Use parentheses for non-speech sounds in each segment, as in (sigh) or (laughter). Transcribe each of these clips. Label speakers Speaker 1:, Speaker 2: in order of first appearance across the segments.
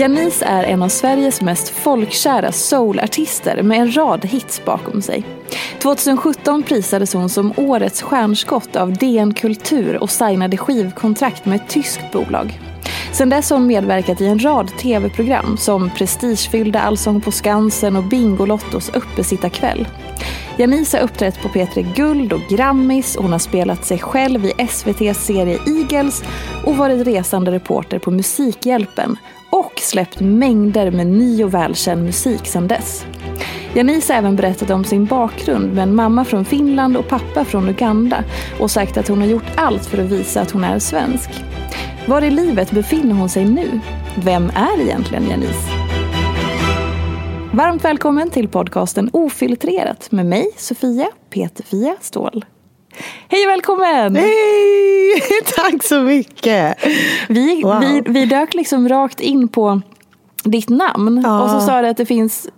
Speaker 1: Janice är en av Sveriges mest folkkära soulartister med en rad hits bakom sig. 2017 prisades hon som årets stjärnskott av DN Kultur och signade skivkontrakt med ett tyskt bolag. Sedan dess har hon medverkat i en rad tv-program som prestigefyllda Allsång på Skansen och Bingolottos uppesittarkväll. Janice har uppträtt på P3 Guld och Grammis, hon har spelat sig själv i SVTs serie Eagles och varit resande reporter på Musikhjälpen och släppt mängder med ny och välkänd musik sedan dess. Janice har även berättat om sin bakgrund med en mamma från Finland och pappa från Uganda och sagt att hon har gjort allt för att visa att hon är svensk. Var i livet befinner hon sig nu? Vem är egentligen Janice? Varmt välkommen till podcasten Ofiltrerat med mig, Sofia Peterfia Ståhl. Hej och välkommen!
Speaker 2: Hej! (laughs) Tack så mycket!
Speaker 1: Vi,
Speaker 2: Wow.
Speaker 1: vi, vi dök liksom rakt in på ditt namn
Speaker 2: Ja.
Speaker 1: och så sa du att det finns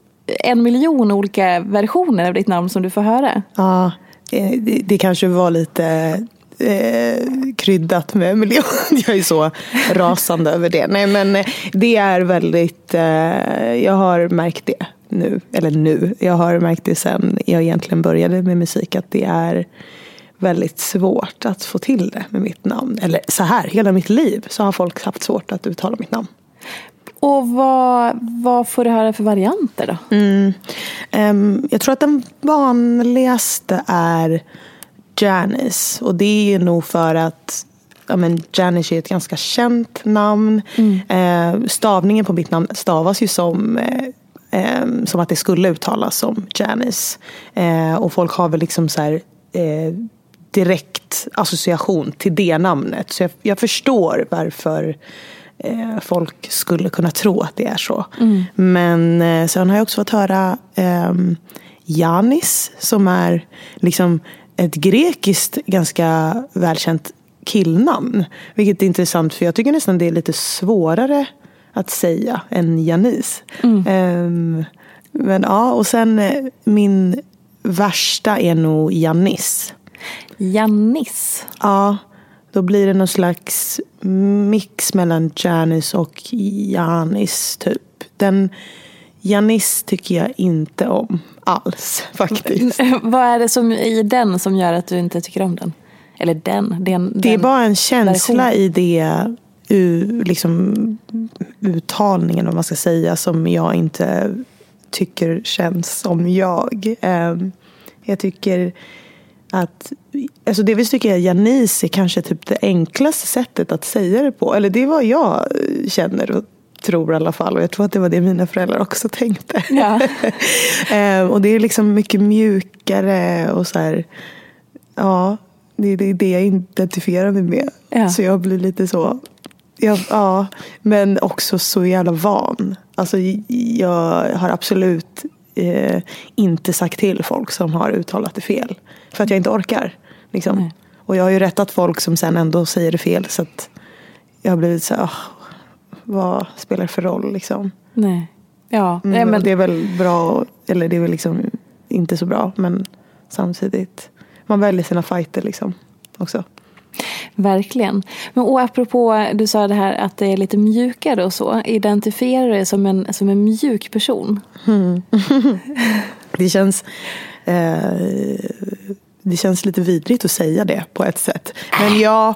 Speaker 1: en miljon olika versioner av ditt namn som du får höra.
Speaker 2: Ja, det, det kanske var lite eh, kryddat med miljon. (laughs) Jag är så rasande över det. Nej men eh, det är väldigt, eh, jag har märkt det nu. Eller nu, jag har märkt det sen jag egentligen började med musik. Att det är väldigt svårt att få till det med mitt namn. Eller så här, hela mitt liv så har folk haft svårt att uttala mitt namn.
Speaker 1: Och vad, vad får du höra för varianter då?
Speaker 2: Mm. Ehm, jag tror att den vanligaste är Janice. Och det är nog för att ja, men Janice är ett ganska känt namn. Eh, stavningen på mitt namn stavas ju som, eh, ehm, som att det skulle uttalas som Janice. Eh, och folk har väl liksom så här, eh, direkt association till det namnet. Så jag, jag förstår varför eh, folk skulle kunna tro att det är så. Men eh, sen har jag också fått höra Janis som är liksom ett grekiskt ganska välkänt killnamn. Vilket är intressant för jag tycker nästan det är lite svårare att säga än Janis. Ehm, men ja, och sen eh, min värsta är nog Janis.
Speaker 1: Jannis.
Speaker 2: Ja, då blir det någon slags mix mellan Janis och Janis typ. Den Janis tycker jag inte om alls faktiskt.
Speaker 1: vad är det som, i den som gör att du inte tycker om den? Eller den? den
Speaker 2: Det är
Speaker 1: den
Speaker 2: bara en känsla
Speaker 1: version.
Speaker 2: i det u, liksom, uttalningen om man ska säga som jag inte tycker känns som jag. Ehm, jag tycker att alltså delvis tycker jag Janice är kanske typ det enklaste sättet att säga det på. Eller det är vad jag eh, känner och tror i alla fall. Och jag tror att det var det mina föräldrar också tänkte.
Speaker 1: Ja. (laughs)
Speaker 2: Ehm, och det är liksom mycket mjukare och så här. Ja, det är det, är det jag identifierar mig med.
Speaker 1: Ja.
Speaker 2: Så jag blir lite så. Ja, ja, men också så jävla van. Alltså, jag har absolut eh, inte sagt till folk som har uttalat det fel. För att jag inte orkar. Liksom. Och jag har ju rättat folk som sen ändå säger det fel. Så att jag har blivit så här, oh, vad spelar det för roll liksom?
Speaker 1: Nej. Ja,
Speaker 2: Mm,
Speaker 1: nej, men
Speaker 2: Det är väl bra, eller det är väl liksom inte så bra. Men samtidigt, man väljer sina fighter liksom också.
Speaker 1: verkligen. Men och apropå, du sa det här att det är lite mjukare och så. Identifierar du dig som en, som en mjuk person? (laughs)
Speaker 2: Det känns, eh, det känns lite vidrigt att säga det på ett sätt. Men jag...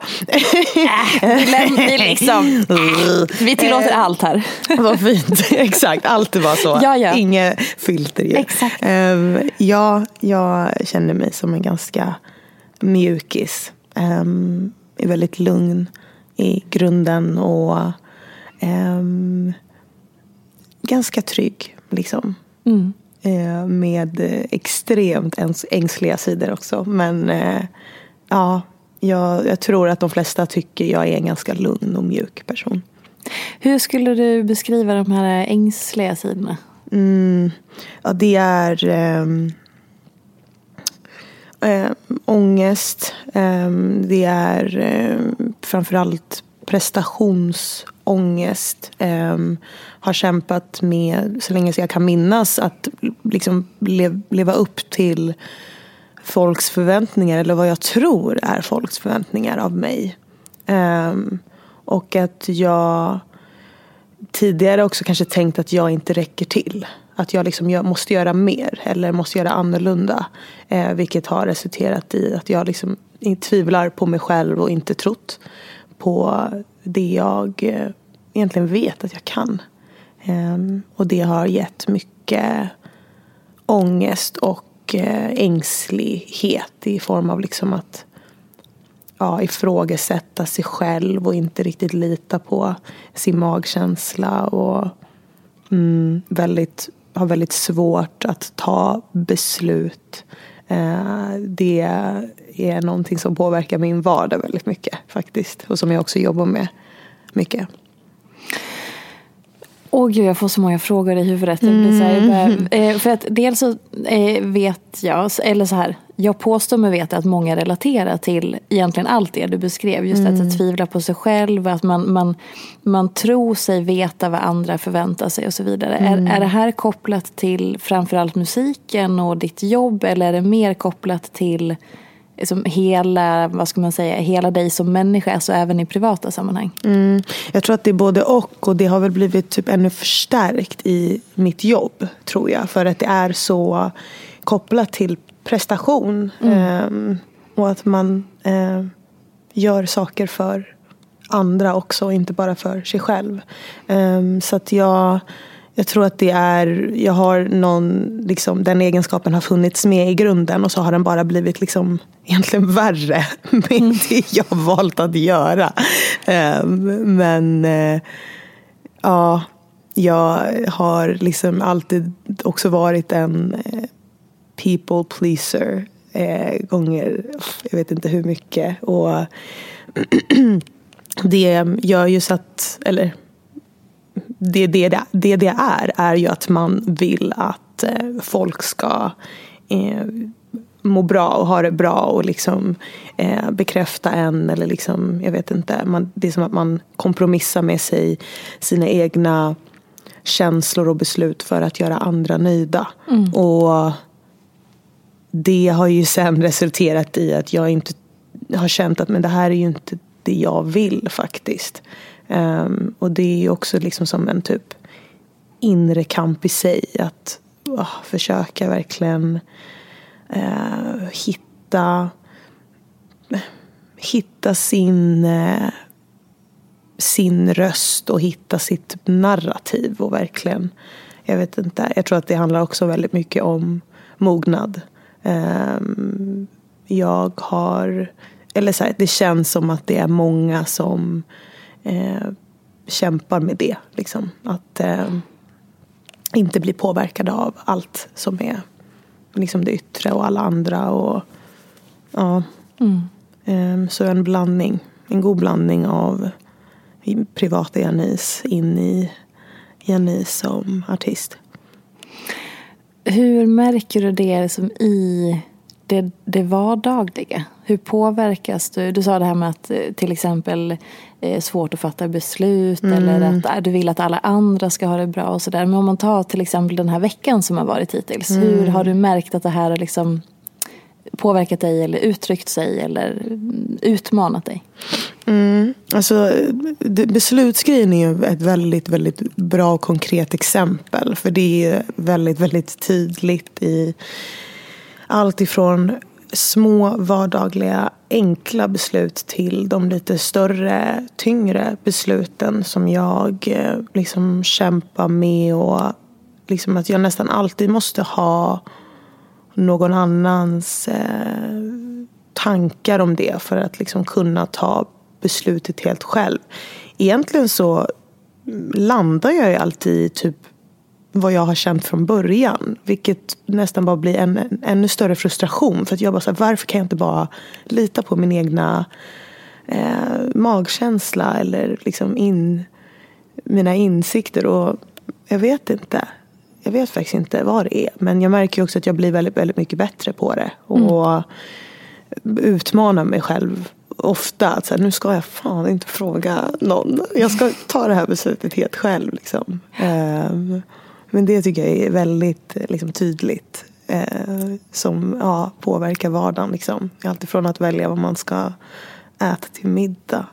Speaker 1: Vi, liksom, (laughs) vi tillåter allt här. (laughs)
Speaker 2: Vad fint. (laughs) Exakt, alltid var så.
Speaker 1: Ja, ja.
Speaker 2: Inget filter ju.
Speaker 1: Exakt.
Speaker 2: Ehm, ja, jag känner mig som en ganska mjukis. Um, är väldigt lugn i grunden och ehm, ganska trygg. Liksom.
Speaker 1: Mm.
Speaker 2: Eh, med eh, extremt ängsliga sidor också. Men eh, ja, jag, jag tror att de flesta tycker jag är en ganska lugn och mjuk person.
Speaker 1: Hur skulle du beskriva de här ängsliga sidorna?
Speaker 2: Mm, ja, det är ehm, eh, ångest. ehm, det är eh, framförallt ångest, ehm, har kämpat med, så länge jag kan minnas, att liksom lev, leva upp till folks förväntningar. Eller vad jag tror är folks förväntningar av mig. Ehm, och att jag tidigare också kanske tänkt att jag inte räcker till. Att jag liksom jag måste göra mer eller måste göra annorlunda. Eh, vilket har resulterat i att jag liksom tvivlar på mig själv och inte trott på det jag eh, egentligen vet att jag kan. Ehm, och det har gett mycket ångest och eh, ängslighet i form av liksom att ja, ifrågasätta sig själv och inte riktigt lita på sin magkänsla. Och mm, väldigt, har väldigt svårt att ta beslut. Eh, det är någonting som påverkar min vardag väldigt mycket faktiskt. Och som jag också jobbar med mycket.
Speaker 1: Åh gud, jag får så många frågor i huvudet. Det blir så här, bara, (laughs) eh, för att dels så eh, vet jag, eller så här, jag påstår mig veta att många relaterar till egentligen allt det du beskrev. Just att, att tvivla på sig själv, att man, man, man tror sig veta vad andra förväntar sig och så vidare. Är, är det här kopplat till framförallt musiken och ditt jobb eller är det mer kopplat till liksom hela, vad ska man säga, hela dig som människa, alltså även i privata sammanhang?
Speaker 2: Mm. Jag tror att det är både och och det har väl blivit typ ännu förstärkt i mitt jobb tror jag. För att det är så kopplat till prestation. Ehm, och att man eh, gör saker för andra också, inte bara för sig själv. Ehm, så att jag, jag tror att det är, jag har någon, liksom, den egenskapen har funnits med i grunden och så har den bara blivit liksom egentligen värre (laughs) med det jag har valt att göra. Ehm, men eh, ja, jag har liksom alltid också varit en eh, people pleaser eh, gånger, jag vet inte hur mycket. Och (clears throat) det gör ju så att, eller det det, det, det är, är ju att man vill att eh, folk ska eh, må bra och ha det bra och liksom eh, bekräfta en eller liksom, jag vet inte. Man, det är som att man kompromissar med sig, sina egna känslor och beslut för att göra andra nöjda. Och det har ju sen resulterat i att jag inte har känt att men det här är ju inte det jag vill faktiskt. Um, och det är ju också liksom som en typ inre kamp i sig. Att åh, försöka verkligen uh, hitta, hitta sin, uh, sin röst och hitta sitt narrativ. Och verkligen, jag vet inte, jag tror att det handlar också väldigt mycket om mognad. Um, jag har, eller så här, det känns som att det är många som eh, kämpar med det. Liksom. Att eh, inte bli påverkade av allt som är liksom det yttre och alla andra. Och, ja. Ehm, så en blandning, en god blandning av privata Janice in i Janice som artist.
Speaker 1: Hur märker du det liksom i det, det vardagliga? Hur påverkas du? Du sa det här med att eh, till exempel eh, svårt att fatta beslut mm. eller att äh, du vill att alla andra ska ha det bra och sådär. Men om man tar till exempel den här veckan som har varit hittills. Mm. Hur har du märkt att det här har liksom påverkat dig eller uttryckt sig eller utmanat dig?
Speaker 2: Mm. Alltså, beslutsgrejen är ju ett väldigt, väldigt bra och konkret exempel. För det är väldigt, väldigt tydligt i allt ifrån små vardagliga enkla beslut till de lite större, tyngre besluten som jag eh, liksom kämpar med och liksom att jag nästan alltid måste ha någon annans eh, tankar om det för att liksom kunna ta beslutet helt själv. Egentligen så landar jag ju alltid i typ vad jag har känt från början. Vilket nästan bara blir en, en ännu större frustration. För att jag bara så här, varför kan jag inte bara lita på min egna eh, magkänsla eller liksom in, mina insikter. Och jag vet inte. Jag vet faktiskt inte vad det är. Men jag märker också att jag blir väldigt, väldigt mycket bättre på det. Och mm. utmanar mig själv ofta. Att så här, nu ska jag fan inte fråga någon. Jag ska ta det här beslutet helt själv. Liksom. Um, men det tycker jag är väldigt liksom, tydligt. Eh, som ja, påverkar vardagen. Liksom. Alltifrån att välja vad man ska äta till middag.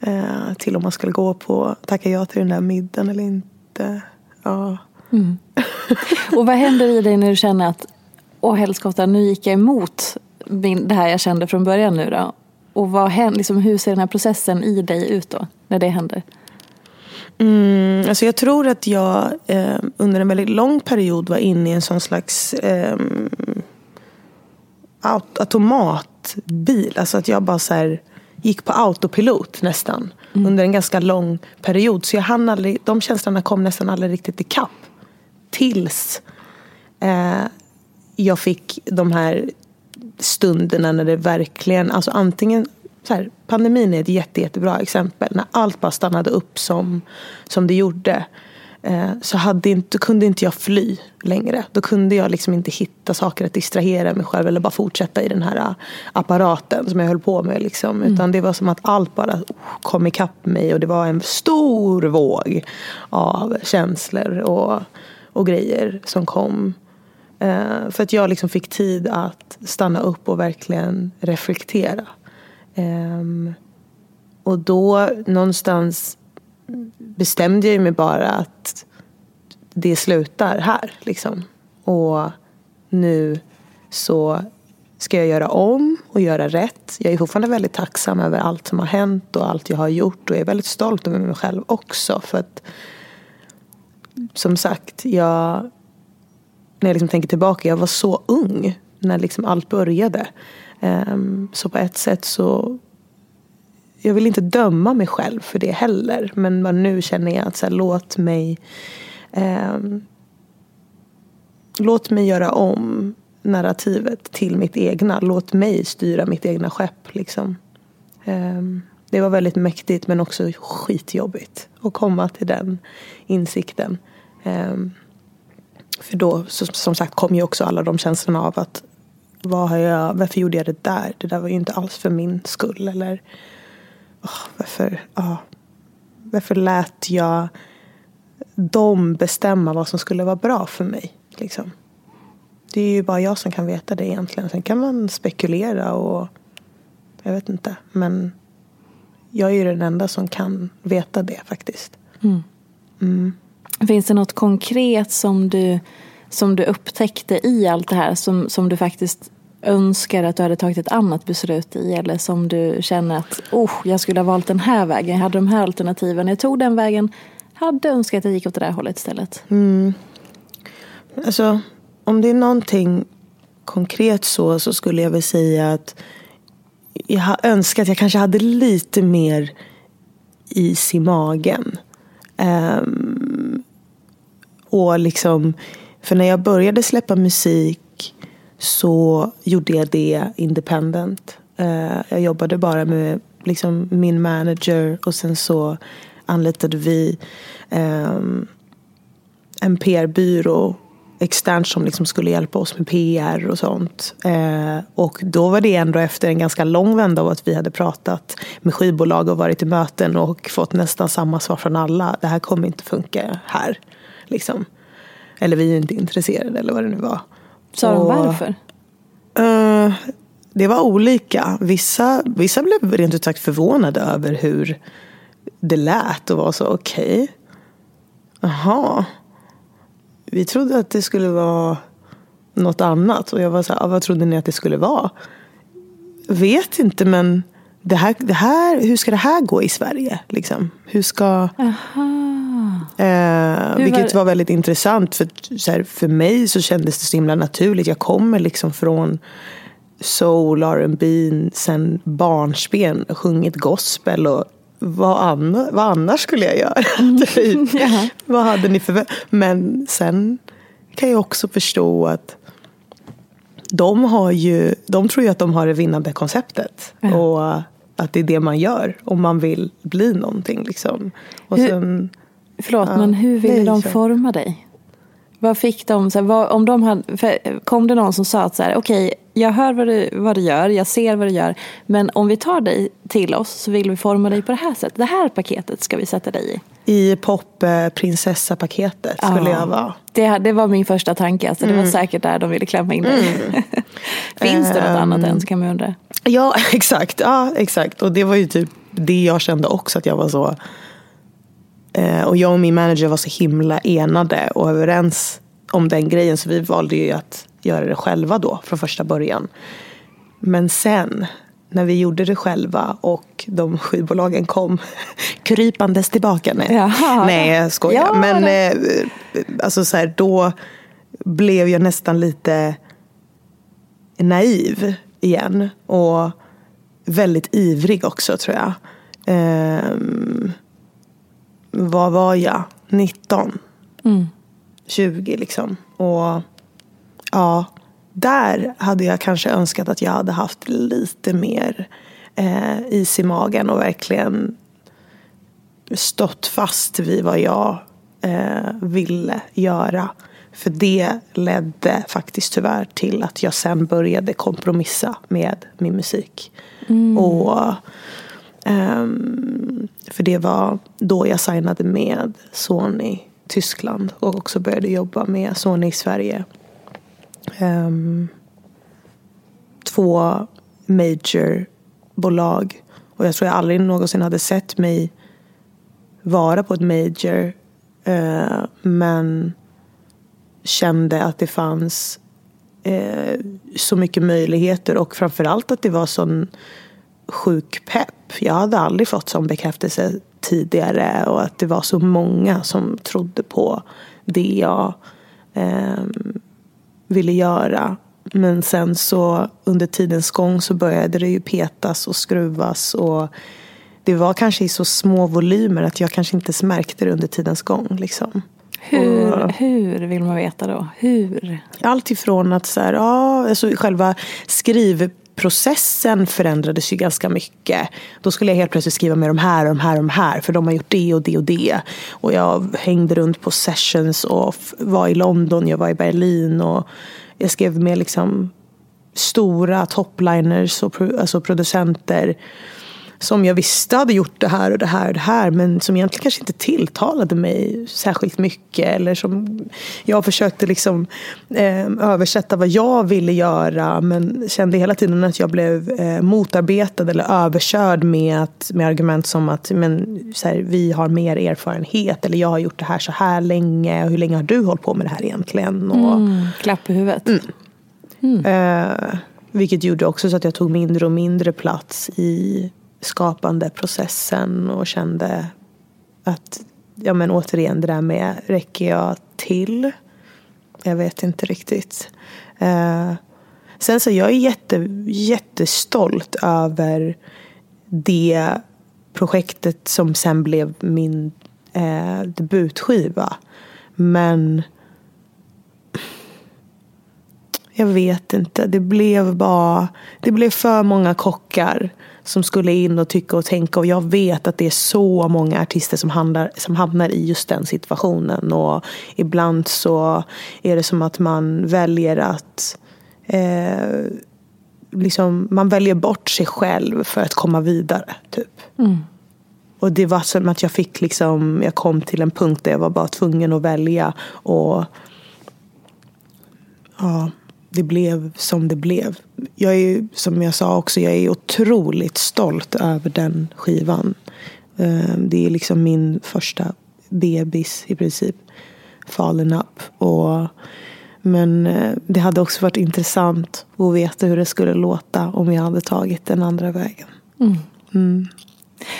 Speaker 2: Eh, till om man ska gå på, tacka ja till den där middagen eller inte. Ja.
Speaker 1: Mm. (laughs) Och vad händer i dig när du känner att åh helskotta, nu gick jag emot min, det här jag kände från början nu då? Och vad händer, liksom, hur ser den här processen i dig ut då, när det händer?
Speaker 2: Mm, alltså jag tror att jag eh, under en väldigt lång period var inne i en sån slags eh, automatbil. Alltså att jag bara så här, gick på autopilot nästan. Mm. Under en ganska lång period. Så jag hann aldrig, de känslorna kom nästan aldrig riktigt ikapp. Tills eh, jag fick de här stunderna när det verkligen, alltså antingen så här, pandemin är ett jätte, jättebra exempel. När allt bara stannade upp som, som det gjorde. Eh, så hade inte, kunde inte jag fly längre. Då kunde jag liksom inte hitta saker att distrahera mig själv eller bara fortsätta i den här uh, apparaten som jag höll på med. Liksom. Mm. Utan det var som att allt bara kom ikapp mig och det var en stor våg av känslor och, och grejer som kom. Eh, för att jag liksom fick tid att stanna upp och verkligen reflektera. Um, och då någonstans bestämde jag mig bara att det slutar här. Liksom. Och nu så ska jag göra om och göra rätt. Jag är fortfarande väldigt tacksam över allt som har hänt och allt jag har gjort. Och jag är väldigt stolt över mig själv också. För att som sagt, jag, när jag liksom tänker tillbaka, jag var så ung när liksom allt började. Um, så på ett sätt så jag vill inte döma mig själv för det heller. Men nu känner jag att så här, låt mig um, Låt mig göra om narrativet till mitt egna. Låt mig styra mitt egna skepp. Liksom. Um, det var väldigt mäktigt men också skitjobbigt att komma till den insikten. för då, som sagt, kom ju också alla de känslorna av att vad har jag, varför gjorde jag det där? Det där var ju inte alls för min skull. Eller oh, varför, oh, varför lät jag dem bestämma vad som skulle vara bra för mig? Liksom. Det är ju bara jag som kan veta det egentligen. Sen kan man spekulera och jag vet inte. Men jag är ju den enda som kan veta det faktiskt. Mm.
Speaker 1: Mm. Finns det något konkret som du som du upptäckte i allt det här som, som du faktiskt önskar att du hade tagit ett annat beslut i eller som du känner att oh, jag skulle ha valt den här vägen, jag hade de här alternativen, jag tog den vägen, hade önskat att jag gick åt det där hållet istället?
Speaker 2: Mm. Alltså, om det är någonting konkret så, så skulle jag väl säga att jag har önskat att jag kanske hade lite mer is i magen. Um, och liksom för när jag började släppa musik så gjorde jag det independent. Eh, jag jobbade bara med liksom min manager och sen så anlitade vi um, en PR-byrå externt som liksom skulle hjälpa oss med PR och sånt. Eh, och då var det ändå efter en ganska lång vända av att vi hade pratat med skivbolag och varit i möten och fått nästan samma svar från alla. Det här kommer inte funka här. Liksom. Eller vi är inte intresserade eller vad det nu var.
Speaker 1: Sa de varför?
Speaker 2: Uh, det var olika. Vissa, vissa blev rent ut sagt förvånade över hur det lät och var så okej. Okay. Jaha. Vi trodde att det skulle vara något annat. Och jag var så här, vad trodde ni att det skulle vara? Vet inte men det här, det här, hur ska det här gå i Sverige? Liksom? Hur ska... Eh, vilket var väldigt intressant. För, så här, för mig så kändes det så himla naturligt. Jag kommer liksom från soul, R&B sen barnsben. Sjungit gospel och vad, anna, vad annars skulle jag göra? (laughs) (laughs) typ. Vad hade ni för... Men sen kan jag också förstå att de, har ju, de tror ju att de har det vinnande konceptet. Ja. Och att det är det man gör om man vill bli någonting. Liksom. Och
Speaker 1: hur, sen, förlåt, ja, men hur ville de forma dig? Vad fick de? Så här, vad, om de hade, kom det någon som sa att så här, okej, okay, jag hör vad du, vad du gör, jag ser vad du gör, men om vi tar dig till oss så vill vi forma dig på det här sättet. Det här paketet ska vi sätta dig i.
Speaker 2: I popprinsessa-paketet skulle ja, jag vara.
Speaker 1: Det, det var min första tanke, alltså, det var mm. säkert där de ville klämma in dig. Mm. (laughs) Finns det något annat än så kan man undra.
Speaker 2: Ja, (laughs) exakt. Ja, exakt. Och det var ju typ det jag kände också, att jag var så Eh, och jag och min manager var så himla enade och överens om den grejen. Så vi valde ju att göra det själva då från första början. Men sen när vi gjorde det själva och de skivbolagen kom (laughs) krypandes tillbaka. Nej, Jaha, nej jag skojar. Ja, Men eh, alltså så här, då blev jag nästan lite naiv igen. Och väldigt ivrig också tror jag. Um, vad var jag? 19? Mm. 20 liksom. Och ja, där hade jag kanske önskat att jag hade haft lite mer eh, is i magen och verkligen stått fast vid vad jag eh, ville göra. För det ledde faktiskt tyvärr till att jag sen började kompromissa med min musik. Mm. Och um, för det var då jag signade med Sony Tyskland och också började jobba med Sony i Sverige. Um, två majorbolag. Och jag tror jag aldrig någonsin hade sett mig vara på ett major. Uh, men kände att det fanns eh, så mycket möjligheter och framförallt att det var sån sjuk pepp. Jag hade aldrig fått sån bekräftelse tidigare och att det var så många som trodde på det jag eh, ville göra. Men sen så under tidens gång så började det ju petas och skruvas och det var kanske i så små volymer att jag kanske inte ens märkte det under tidens gång. Liksom.
Speaker 1: Hur, och, hur vill man veta då? Hur?
Speaker 2: Allt ifrån att så här, ja, alltså själva skriv processen förändrades ju ganska mycket. Då skulle jag helt plötsligt skriva med de här och de här och de här för de har gjort det och det och det. Och jag hängde runt på sessions och var i London, jag var i Berlin och jag skrev med liksom stora topliners och alltså producenter som jag visste hade gjort det här och det här och det här men som egentligen kanske inte tilltalade mig särskilt mycket. Eller som jag försökte liksom eh, översätta vad jag ville göra men kände hela tiden att jag blev eh, motarbetad eller överkörd med, att, med argument som att men, här, vi har mer erfarenhet eller jag har gjort det här så här länge. Hur länge har du hållit på med det här egentligen? Och,
Speaker 1: mm, klapp i huvudet. Mm.
Speaker 2: Mm. Eh, vilket gjorde också så att jag tog mindre och mindre plats i skapande processen och kände att, ja men återigen det där med, räcker jag till? Jag vet inte riktigt. Eh, sen så jag är jätte, jättestolt över det projektet som sen blev min eh, debutskiva. Men jag vet inte. Det blev bara, det blev för många kockar som skulle in och tycka och tänka. Och jag vet att det är så många artister som, handlar, som hamnar i just den situationen. Och ibland så är det som att man väljer att eh, liksom, man väljer bort sig själv för att komma vidare. Typ.
Speaker 1: Mm.
Speaker 2: Och det var som att jag fick liksom, jag kom till en punkt där jag var bara tvungen att välja. Och ja, det blev som det blev. Jag är, som jag sa också, jag är otroligt stolt över den skivan. Eh, det är liksom min första bebis i princip. Fallen up. Och, men eh, det hade också varit intressant att veta hur det skulle låta om jag hade tagit den andra vägen.
Speaker 1: Mm.
Speaker 2: Mm.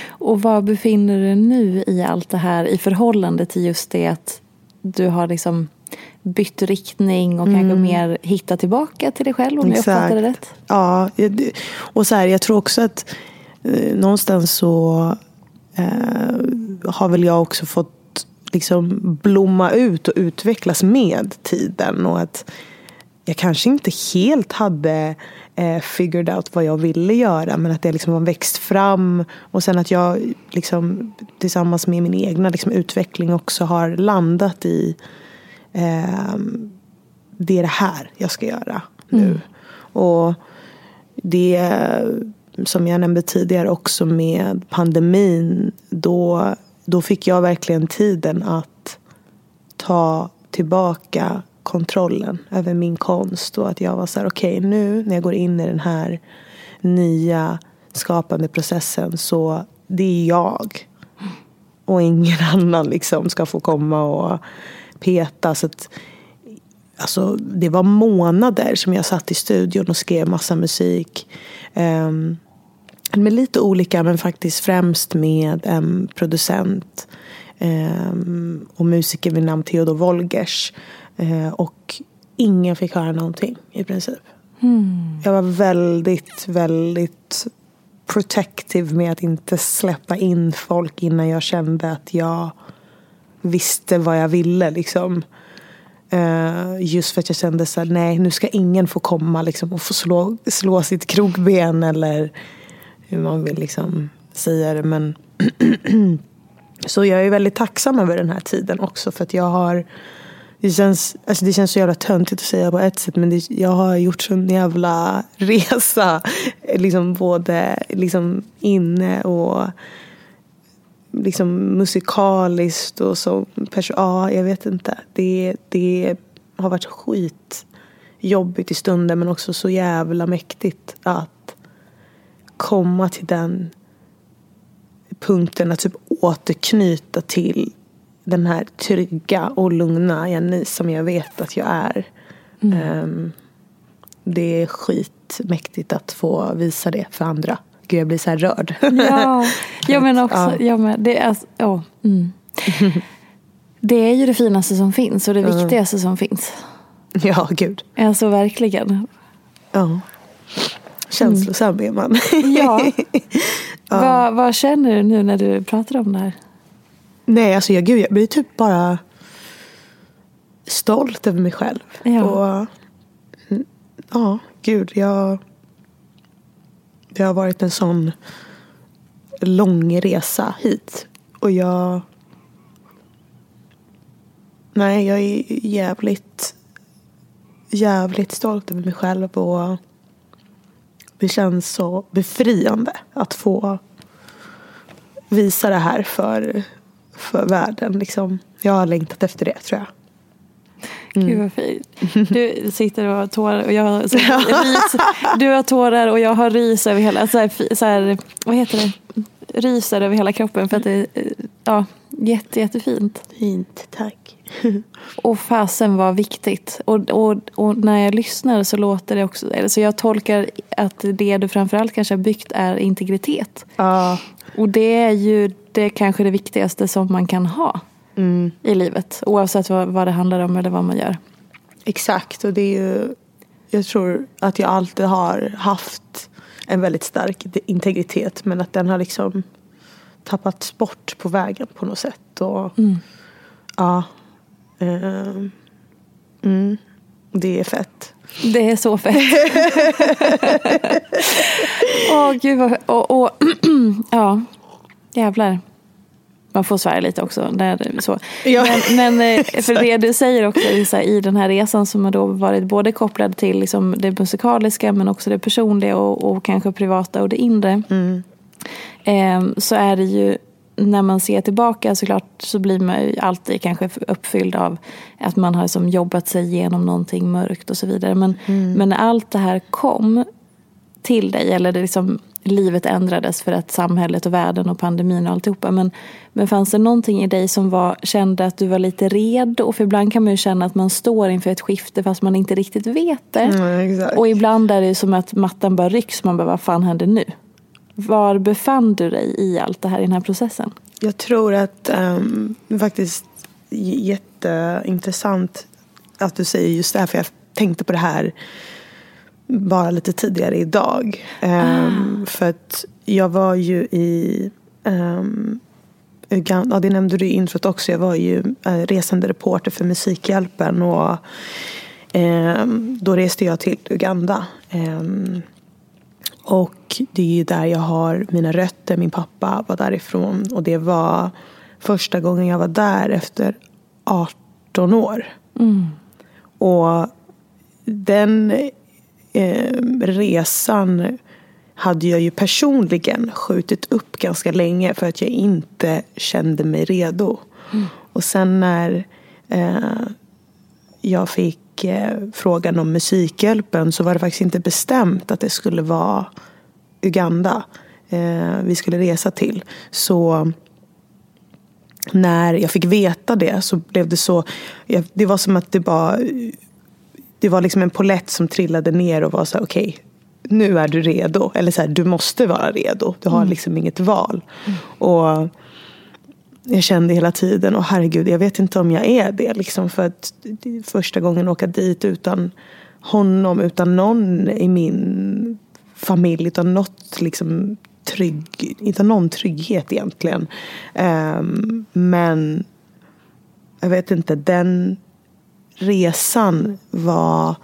Speaker 1: Och var befinner du dig nu i allt det här i förhållande till just det att du har liksom bytt riktning och kanske mer hittat tillbaka till dig själv om jag
Speaker 2: Exakt.
Speaker 1: uppfattar det rätt?
Speaker 2: Ja, jag- och så här, jag tror också att eh, någonstans så eh, har väl jag också fått liksom blomma ut och utvecklas med tiden. Och att jag kanske inte helt hade eh, figured out vad jag ville göra men att det liksom har växt fram och sen att jag liksom tillsammans med min egna liksom, utveckling också har landat i eh, det är det här jag ska göra nu. Och det som jag nämnde tidigare också med pandemin. Då, då fick jag verkligen tiden att ta tillbaka kontrollen över min konst. Och att jag var så här, okej nu när jag går in i den här nya skapande processen så det är jag. Och ingen (laughs) annan liksom ska få komma och peta. Så att, alltså, det var månader som jag satt i studion och skrev massa musik. Um, med lite olika, men faktiskt främst med en producent um, och musiker vid namn Theodor Wolgers. Uh, och ingen fick höra någonting i princip. Jag var väldigt, väldigt protective med att inte släppa in folk innan jag kände att jag visste vad jag ville. Liksom. Uh, just för att jag kände så här, nej nu ska ingen få komma liksom, och få slå, slå sitt krokben eller hur man vill liksom säga det. Men (clears throat) så jag är väldigt tacksam över den här tiden också för att jag har det känns, alltså det känns så jävla töntigt att säga på ett sätt men det, jag har gjort sån jävla (laughs) resa. Liksom både liksom inne och liksom musikaliskt och så. Ja, jag vet inte. Det, det har varit skit jobbigt i stunden men också så jävla mäktigt att komma till den punkten att typ återknyta till den här trygga och lugna Jenny som jag vet att jag är. Ehm, det är skitmäktigt att få visa det för andra. Gud, jag blir så här rörd.
Speaker 1: Ja, (laughs) jag men också.
Speaker 2: Ja.
Speaker 1: Jag med. Det, är, alltså- ja, mm. (laughs) det är ju det finaste som finns och det viktigaste som finns.
Speaker 2: ja, gud.
Speaker 1: Alltså verkligen.
Speaker 2: Ja. Känslosam är man. (laughs)
Speaker 1: Ja. Vad, vad känner du nu när du pratar om det här?
Speaker 2: Nej, alltså jag, gud, jag blir typ bara stolt över mig själv.
Speaker 1: Ja.
Speaker 2: Och, mm, ja, gud, jag... Det har varit en sån lång resa hit. Och jag... Nej, jag är jävligt, jävligt stolt över mig själv. Och det känns så befriande att få visa det här för, för världen. Liksom. Jag har längtat efter det tror jag.
Speaker 1: Gud vad fint. (laughs) Du sitter och har tårar och jag har rys. Du har tårar och jag har rys över hela, så här, så här, vad heter det? Ryser över hela kroppen för att det är ja, jätte, jättefint.
Speaker 2: Fint, tack. (laughs)
Speaker 1: Och fasen var viktigt. Och, och, och när jag lyssnar så låter det också, så jag tolkar att det du framförallt kanske har byggt är integritet.
Speaker 2: Ja,
Speaker 1: Och det är ju det kanske det viktigaste som man kan ha i livet. Oavsett vad, vad det handlar om eller vad man gör.
Speaker 2: exakt. Och det är ju, jag tror att jag alltid har haft en väldigt stark integritet. Men att den har liksom tappats bort på vägen på något sätt. Och, Ja. ehm, mm. Det är fett.
Speaker 1: Det är så fett. (laughs) Åh gud vad, och, och (clears throat) ja, jävlar. Man får svära lite också. Där, så.
Speaker 2: Ja,
Speaker 1: Men, men eh, (laughs) för det du säger också här, i den här resan som har då varit både kopplad till liksom det musikaliska men också det personliga och, och kanske privata och det inre. Eh, så är det ju när man ser tillbaka såklart så blir man ju alltid kanske uppfylld av att man har som jobbat sig igenom någonting mörkt och så vidare. Men, men när allt det här kom till dig eller det liksom, livet ändrades för att samhället och världen och pandemin och alltihopa. Men, men fanns det någonting i dig som var, kände att du var lite redo? För ibland kan man ju känna att man står inför ett skifte fast man inte riktigt vet det.
Speaker 2: Mm.
Speaker 1: Och ibland är det som att mattan bara rycks. Man bara, vad fan händer nu? Var befann du dig i allt det här i den här processen?
Speaker 2: Jag tror att um, det är faktiskt jätteintressant att du säger just det här. För jag tänkte på det här bara lite tidigare idag. Um, För att jag var ju i um, Uganda, ja, det nämnde du i introt också. Jag var ju uh, resande reporter för Musikhjälpen. Och um, då reste jag till Uganda. Och det är ju där jag har mina rötter. Min pappa var därifrån. Och det var första gången jag var där efter 18 år. Och den eh, resan hade jag ju personligen skjutit upp ganska länge för att jag inte kände mig redo. Och sen när eh, jag fick eh, frågan om Musikhjälpen så var det faktiskt inte bestämt att det skulle vara Uganda eh, vi skulle resa till. Så när jag fick veta det så blev det så, det var som att det bara det var liksom en polett som trillade ner och var så här, okej, nu är du redo. Eller så här, du måste vara redo. Du har liksom inget val. Och jag kände hela tiden, och herregud, jag vet inte om jag är det. Liksom, för att det är första gången åka dit utan honom, utan någon i min familj, utan något liksom trygg, inte någon trygghet egentligen. Ehm, men jag vet inte, den resan var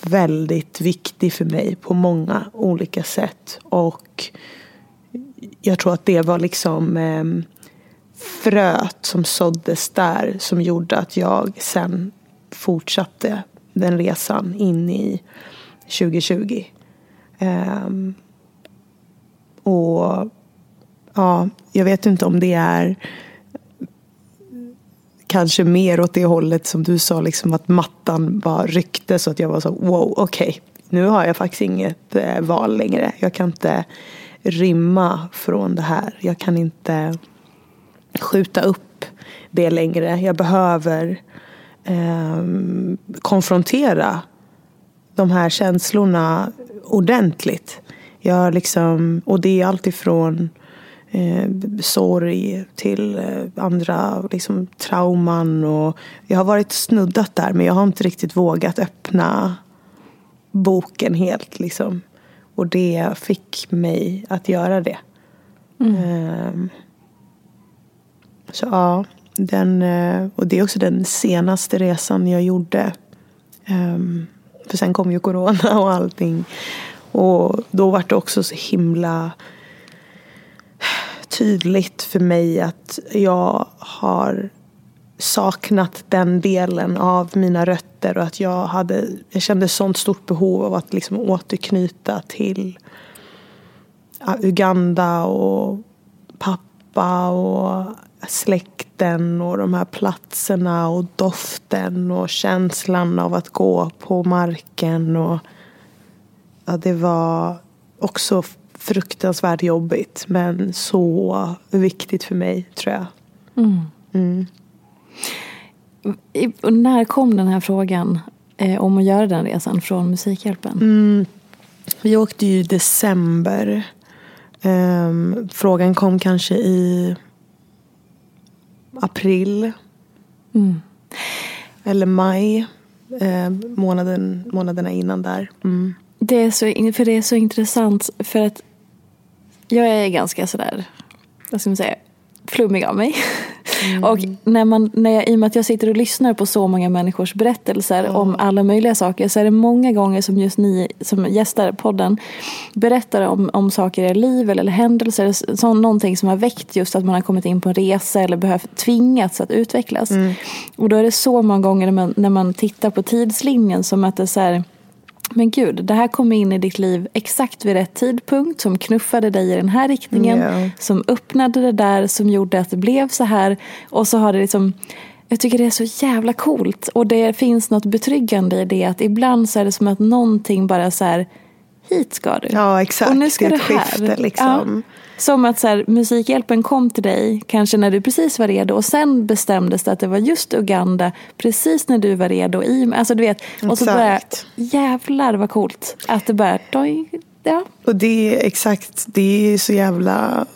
Speaker 2: väldigt viktig för mig på många olika sätt. Och jag tror att det var liksom eh, fröet som såddes där som gjorde att jag sen fortsatte den resan in i 2020. Eh, och ja, jag vet inte om det är kanske mer åt det hållet som du sa, liksom att mattan bara ryckte så att jag var så wow, okej, okay, nu har jag faktiskt inget eh, val längre. Jag kan inte rymma från det här. Jag kan inte skjuta upp det längre. Jag behöver eh, konfrontera de här känslorna ordentligt. Jag liksom, och det är alltifrån eh, sorg till eh, andra liksom, trauman. Och jag har varit snuddat där men jag har inte riktigt vågat öppna boken helt. Liksom. Och det fick mig att göra det. Eh, så ja, den, eh, och det är också den senaste resan jag gjorde. Um, för sen kom ju corona och allting. Och då var det också så himla tydligt för mig att jag har saknat den delen av mina rötter och att jag, hade, jag kände sånt stort behov av att liksom återknyta till Uganda och pappa och släkten och de här platserna och doften och känslan av att gå på marken. Och, ja, det var också fruktansvärt jobbigt men så viktigt för mig tror jag. Mm.
Speaker 1: I, och när kom den här frågan eh, om att göra den resan från Musikhjälpen?
Speaker 2: Mm. Vi åkte ju i december. Um, frågan kom kanske i april.
Speaker 1: Mm.
Speaker 2: Eller maj. Eh, månaden, månaderna innan där. Mm.
Speaker 1: Det är så, för det är så intressant för att jag är ganska sådär, vad ska man säga, flummig av mig. Och när man, när jag, i och med att jag sitter och lyssnar på så många människors berättelser om alla möjliga saker så är det många gånger som just ni som gästar podden berättar om, om saker i er liv eller, eller händelser, så, någonting som har väckt just att man har kommit in på en resa eller behövt tvingats att utvecklas. Och då är det så många gånger när man, när man tittar på tidslinjen som att det är så här men gud, det här kom in i ditt liv exakt vid rätt tidpunkt som knuffade dig i den här riktningen.
Speaker 2: Ja.
Speaker 1: Som öppnade det där som gjorde att det blev så här. Och så har det liksom jag tycker det är så jävla coolt. Och det finns något betryggande i det. Att ibland så är det som att någonting bara så här. Hit ska du.
Speaker 2: Ja, exakt.
Speaker 1: Och nu ska
Speaker 2: Det är
Speaker 1: du
Speaker 2: ett
Speaker 1: här.
Speaker 2: skifte, liksom.
Speaker 1: Ja. Som att så här, Musikhjälpen kom till dig, kanske när du precis var redo. Och sen bestämdes det att det var just Uganda, precis när du var redo. I, alltså du vet, och så bara, jävlar vad coolt. Att det bara, doj, ja.
Speaker 2: Och det är exakt, det är så jävla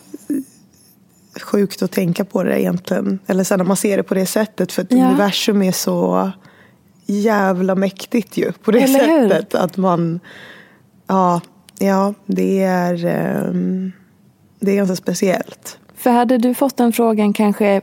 Speaker 2: sjukt att tänka på det egentligen. Eller sen när man ser det på det sättet. För att
Speaker 1: Ja.
Speaker 2: universum är så jävla mäktigt ju. På det
Speaker 1: Eller hur?
Speaker 2: sättet. Att man, ja, ja det är, ehm, det är ganska speciellt.
Speaker 1: För hade du fått den frågan kanske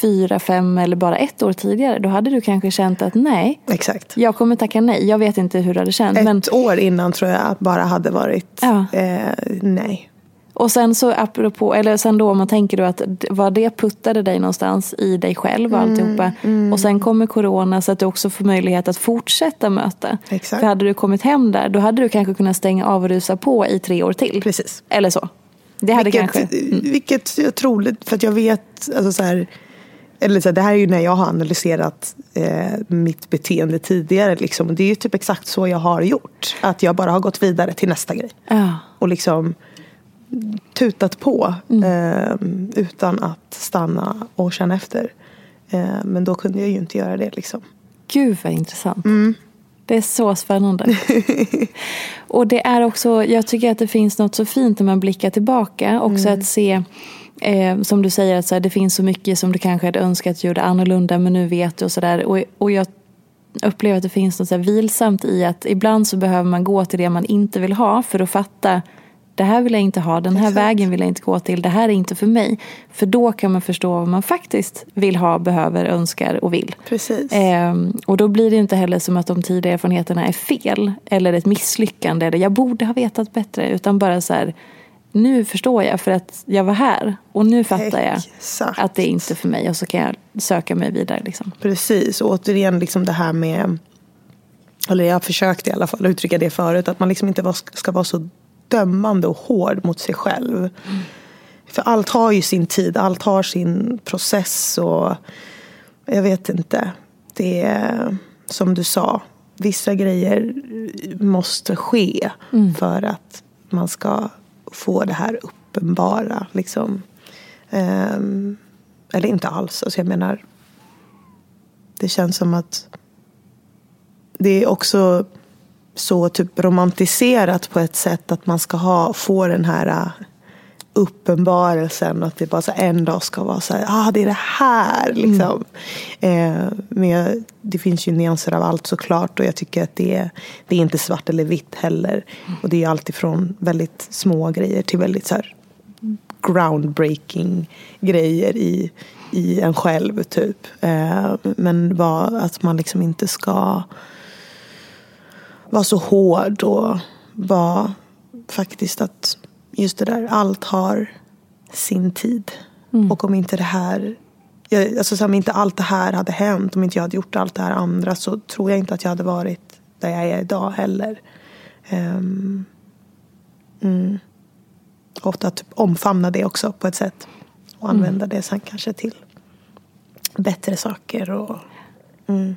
Speaker 1: fyra, fem eller bara ett år tidigare, då hade du kanske känt att nej,
Speaker 2: Exakt.
Speaker 1: jag kommer tacka nej. Jag vet inte hur du hade känt.
Speaker 2: Ett
Speaker 1: Men,
Speaker 2: år innan tror jag att bara hade varit
Speaker 1: Ja.
Speaker 2: eh, nej.
Speaker 1: och sen så apropå, eller sen då om man tänker då att vad det puttade dig någonstans i dig själv och alltihopa. Och sen kommer corona så att du också får möjlighet att fortsätta möta.
Speaker 2: Exakt.
Speaker 1: För hade du kommit hem där, då hade du kanske kunnat stänga av och rusa på i tre år till.
Speaker 2: Precis.
Speaker 1: Eller så. Det hade
Speaker 2: vilket,
Speaker 1: kanske... Mm.
Speaker 2: vilket jag tror, för att jag vet, alltså så här, eller så här, det här är ju när jag har analyserat eh, mitt beteende tidigare. Liksom. Det är ju typ exakt så jag har gjort. Att jag bara har gått vidare till nästa grej.
Speaker 1: Ja.
Speaker 2: Och liksom tutat på
Speaker 1: Mm.
Speaker 2: eh, utan att stanna och känna efter. Eh, men då kunde jag ju inte göra det. Liksom.
Speaker 1: Gud vad intressant.
Speaker 2: Mm.
Speaker 1: Det är så spännande. (laughs) och det är också, jag tycker att det finns något så fint när man blickar tillbaka. Också
Speaker 2: Mm.
Speaker 1: att se, eh, som du säger, att så här, det finns så mycket som du kanske hade önskat gjorde annorlunda men nu vet du och sådär. Och, och jag upplever att det finns något så vilsamt i att ibland så behöver man gå till det man inte vill ha för att fatta det här vill jag inte ha, den här
Speaker 2: Exakt.
Speaker 1: vägen vill jag inte gå till, det här är inte för mig. För då kan man förstå vad man faktiskt vill ha, behöver, önskar och vill.
Speaker 2: Precis.
Speaker 1: Ehm, och då blir det inte heller som att de tidiga erfarenheterna är fel eller ett misslyckande eller jag borde ha vetat bättre utan bara så här nu förstår jag för att jag var här och nu fattar jag
Speaker 2: Exakt.
Speaker 1: att det är inte för mig och så kan jag söka mig vidare. Liksom.
Speaker 2: Precis, och återigen liksom det här med eller jag försökte i alla fall uttrycka det förut, att man liksom inte ska vara så dömande och hård mot sig själv. För allt har ju sin tid, allt har sin process och jag vet inte. Det är som du sa, vissa grejer måste ske för att man ska få det här uppenbara. Liksom. Ehm, eller inte alls, alltså jag menar det känns som att det är också så typ romantiserat på ett sätt att man ska ha, få den här uh, uppenbarelsen. Att det bara så en dag ska vara så här, ah det är det här liksom. Eh, men det finns ju nyanser av allt såklart. Och jag tycker att det är, det är inte svart eller vitt heller. Och det är alltid från väldigt små grejer till väldigt så här groundbreaking grejer i, i en själv typ. Eh, men var, att man liksom inte ska vara så hård och vara faktiskt att just det där, allt har sin tid. Och om inte det här jag, alltså, så om inte allt det här hade hänt, om inte jag hade gjort allt det här andra så tror jag inte att jag hade varit där jag är idag heller. Um, mm. Ofta typ omfamna det också på ett sätt. Och använda det sen kanske till bättre saker. Och, mm.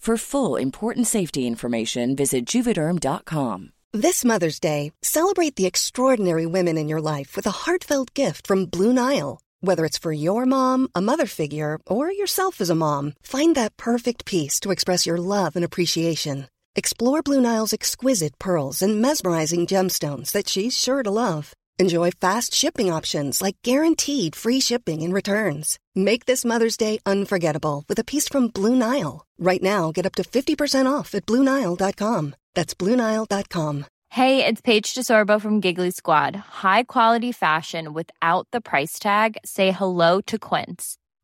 Speaker 3: For full important safety information, visit juvederm.com.
Speaker 4: This Mother's Day, celebrate the extraordinary women in your life with a heartfelt gift from Blue Nile. Whether it's for your mom, a mother figure, or yourself as a mom, find that perfect piece to express your love and appreciation. Explore Blue Nile's exquisite pearls and mesmerizing gemstones that she's sure to love. Enjoy fast shipping options like guaranteed free shipping and returns. Make this Mother's Day unforgettable with a piece from Blue Nile. Right now, get up to 50% off at BlueNile.com. That's BlueNile.com.
Speaker 5: Hey, it's Paige DeSorbo from Giggly Squad. High quality fashion without the price tag? Say hello to Quince.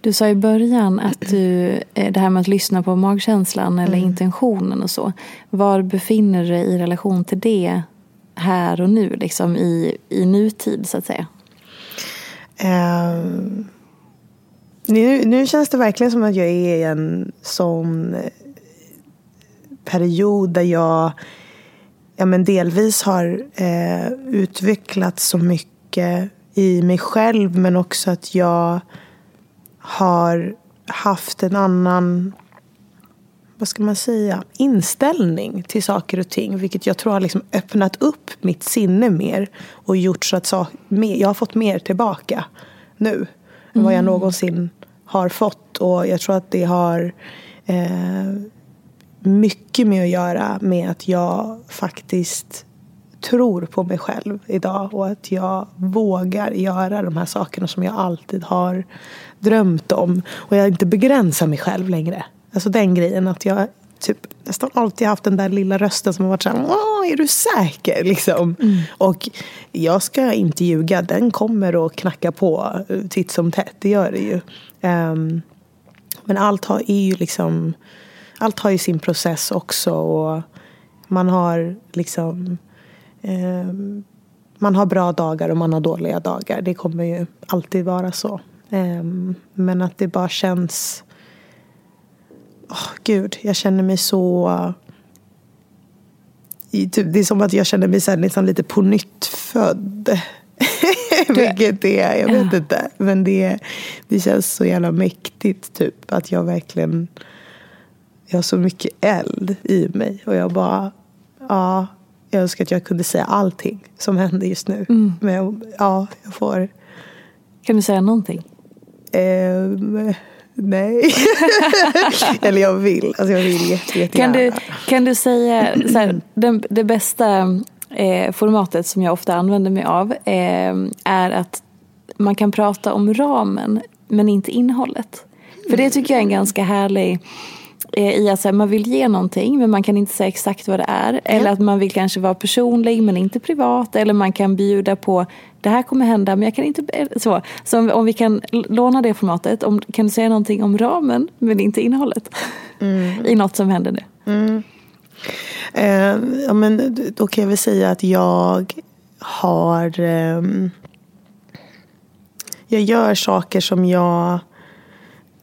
Speaker 1: Du sa i början att du, eh, det här med att lyssna på magkänslan eller
Speaker 2: Mm.
Speaker 1: intentionen och så. Var befinner du dig i relation till det här och nu, liksom i, i nutid så att säga?
Speaker 2: Ehm, nu, nu känns det verkligen som att jag är i en sån eh, period där jag ja, men delvis har eh, utvecklat så mycket i mig själv men också att jag har haft en annan vad ska man säga, inställning till saker och ting. Vilket jag tror har liksom öppnat upp mitt sinne mer. Och gjort så att mer, jag har fått mer tillbaka nu. Än vad jag någonsin har fått. Och jag tror att det har eh, mycket med att göra med att jag faktiskt tror på mig själv idag. Och att jag vågar göra de här sakerna som jag alltid har drömt om. Och jag inte begränsar mig själv längre. Alltså den grejen att jag typ nästan alltid haft den där lilla rösten som har varit så här, "Åh, är du säker? Liksom. Och jag ska inte ljuga, den kommer att knacka på eh, titt som tätt, det gör det ju. Ehm, men allt har, är ju liksom, allt har ju sin process också och man har liksom ehm, man har bra dagar och man har dåliga dagar. Det kommer ju alltid vara så. Ehm, men att det bara känns Åh, gud, jag känner mig så... i typ, det är som att jag känner mig så här, liksom lite på nytt född. (laughs) Vilket det är, jag vet inte. Men det, det känns så jävla mäktigt typ. Att jag verkligen... Jag har så mycket eld i mig. Och jag bara... Ja, jag önskar att jag kunde säga allting som händer just nu. Men jag, ja, jag får...
Speaker 1: Kan du säga någonting?
Speaker 2: Ehm, nej. (laughs) Eller jag vill. Alltså jag vill jätte,
Speaker 1: Kan du,
Speaker 2: jättegärna.
Speaker 1: kan du säga så här, den, det bästa eh, formatet som jag ofta använder mig av eh, är att man kan prata om ramen men inte innehållet. För det tycker jag är en ganska härlig eh, i att här, man vill ge någonting men man kan inte säga exakt vad det är. Eller att man vill kanske vara personlig men inte privat. Eller man kan bjuda på det här kommer hända men jag kan inte... eh, Så, så om, om vi kan låna det formatet. Om, kan du säga någonting om ramen men inte innehållet? (laughs) I något som händer nu.
Speaker 2: Eh, ja, men då kan jag väl säga att jag har... ehm, jag gör saker som jag...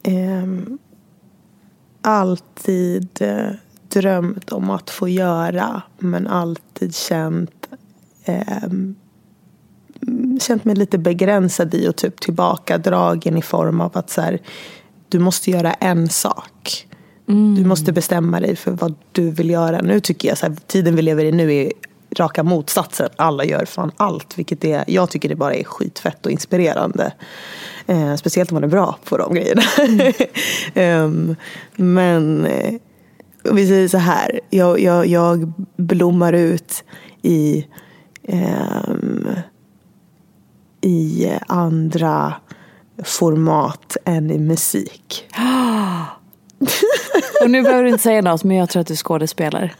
Speaker 2: ehm, alltid eh, drömt om att få göra men alltid känt eh, känt mig lite begränsad i och typ tillbakadragen i form av att så här, du måste göra en sak. Mm. Du måste bestämma dig för vad du vill göra. Nu tycker jag så här, tiden vi lever i nu är raka motsatsen. Alla gör fan allt. Vilket är, jag tycker det bara är skitfett och inspirerande. Eh, speciellt om man är bra på de grejerna. Mm. (laughs) um, men eh, vi säger så här. Jag, jag, jag blommar ut i um, i andra format än i musik. (gasps) (gasps)
Speaker 1: Och nu behöver du inte säga något, men jag tror att du skådespelar.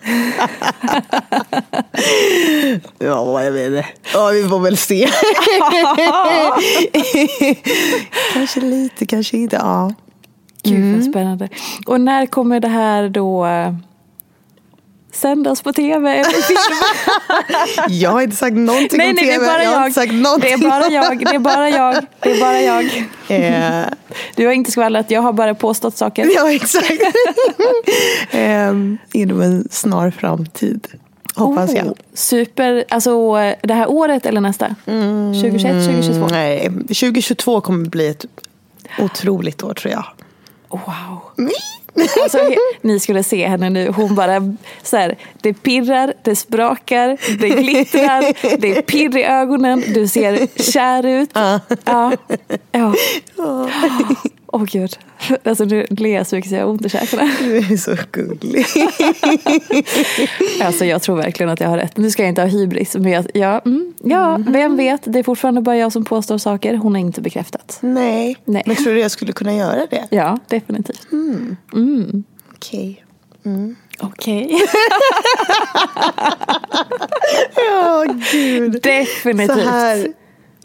Speaker 2: ja, jag vet inte. Ja, vi får väl se. kanske lite, kanske inte. Ja.
Speaker 1: Gud vad mm. spännande. Och när kommer det här då sändas på tv eller (laughs) film.
Speaker 2: jag har inte sagt någonting
Speaker 1: nej,
Speaker 2: om
Speaker 1: nej,
Speaker 2: tv.
Speaker 1: Det är bara jag. jag.
Speaker 2: Sagt det
Speaker 1: är bara jag. Det är bara jag. Det är bara jag. Yeah. (laughs) Du har inte skvallrat, jag har bara påstått saker.
Speaker 2: Ja, exakt. (laughs) um, inom en snar framtid. Hoppas oh, jag.
Speaker 1: Super. Alltså det här året eller nästa? Mm, 2021, 2022?
Speaker 2: Nej, 2022 kommer bli ett otroligt år tror jag.
Speaker 1: Wow. Alltså, ni skulle se henne nu, hon bara så här, det pirrar, det sprakar, det glittrar, det är pirr i ögonen, du ser kär ut. Ja. ja. ja. Åh oh, gud. (laughs) Alltså nu ler jag så mycket så jag har ont i käkarna. (laughs)
Speaker 2: Du är så gullig. (laughs)
Speaker 1: alltså jag tror verkligen att jag har rätt. Nu ska jag inte ha hybris. Men jag, ja, mm, ja mm. vem vet. Det är fortfarande bara jag som påstår saker. Hon har inte bekräftat.
Speaker 2: Nej. Nej. Men tror du jag skulle kunna göra det?
Speaker 1: Ja, definitivt.
Speaker 2: Mm.
Speaker 1: Mm.
Speaker 2: Okej. Okay. Mm.
Speaker 1: Okej.
Speaker 2: Okay. ja, gud.
Speaker 1: Definitivt. Så
Speaker 2: här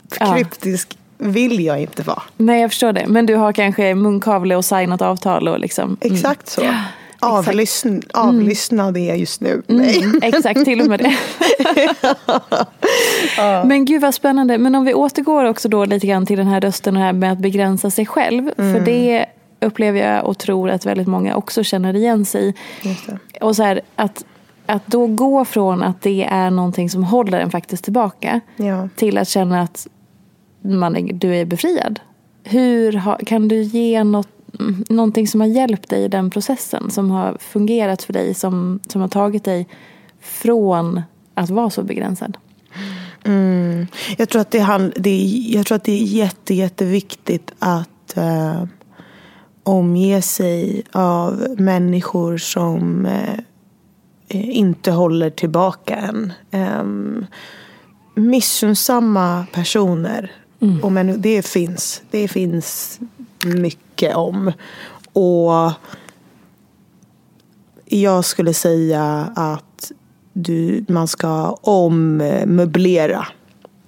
Speaker 2: kryptisk ja vill jag inte vara.
Speaker 1: Nej jag förstår det. Men du har kanske munkavle och signat avtal och liksom.
Speaker 2: Mm. Exakt så. Avlyssn mm. avlyssna det just nu.
Speaker 1: Mm, (laughs) exakt, till och med det. (laughs) ja. Men gud vad spännande. Men om vi återgår också då lite grann till den här rösten och här med att begränsa sig själv. Mm. För det upplever jag och tror att väldigt många också känner igen sig i. Och så här, att, att då gå från att det är någonting som håller en faktiskt tillbaka
Speaker 2: ja.
Speaker 1: till att känna att man är, du är befriad. Hur ha, kan du ge något, någonting som har hjälpt dig i den processen? Som har fungerat för dig, som, som har tagit dig från att vara så begränsad?
Speaker 2: Mm. Jag, tror att det, hand, det är, jag tror att det är jätte, jätteviktigt att eh, omge sig av människor som eh, eh inte håller tillbaka en. Eh, missunnsamma personer Mm. Och men det finns. Det finns mycket om. Och jag skulle säga att du, man ska ommöblera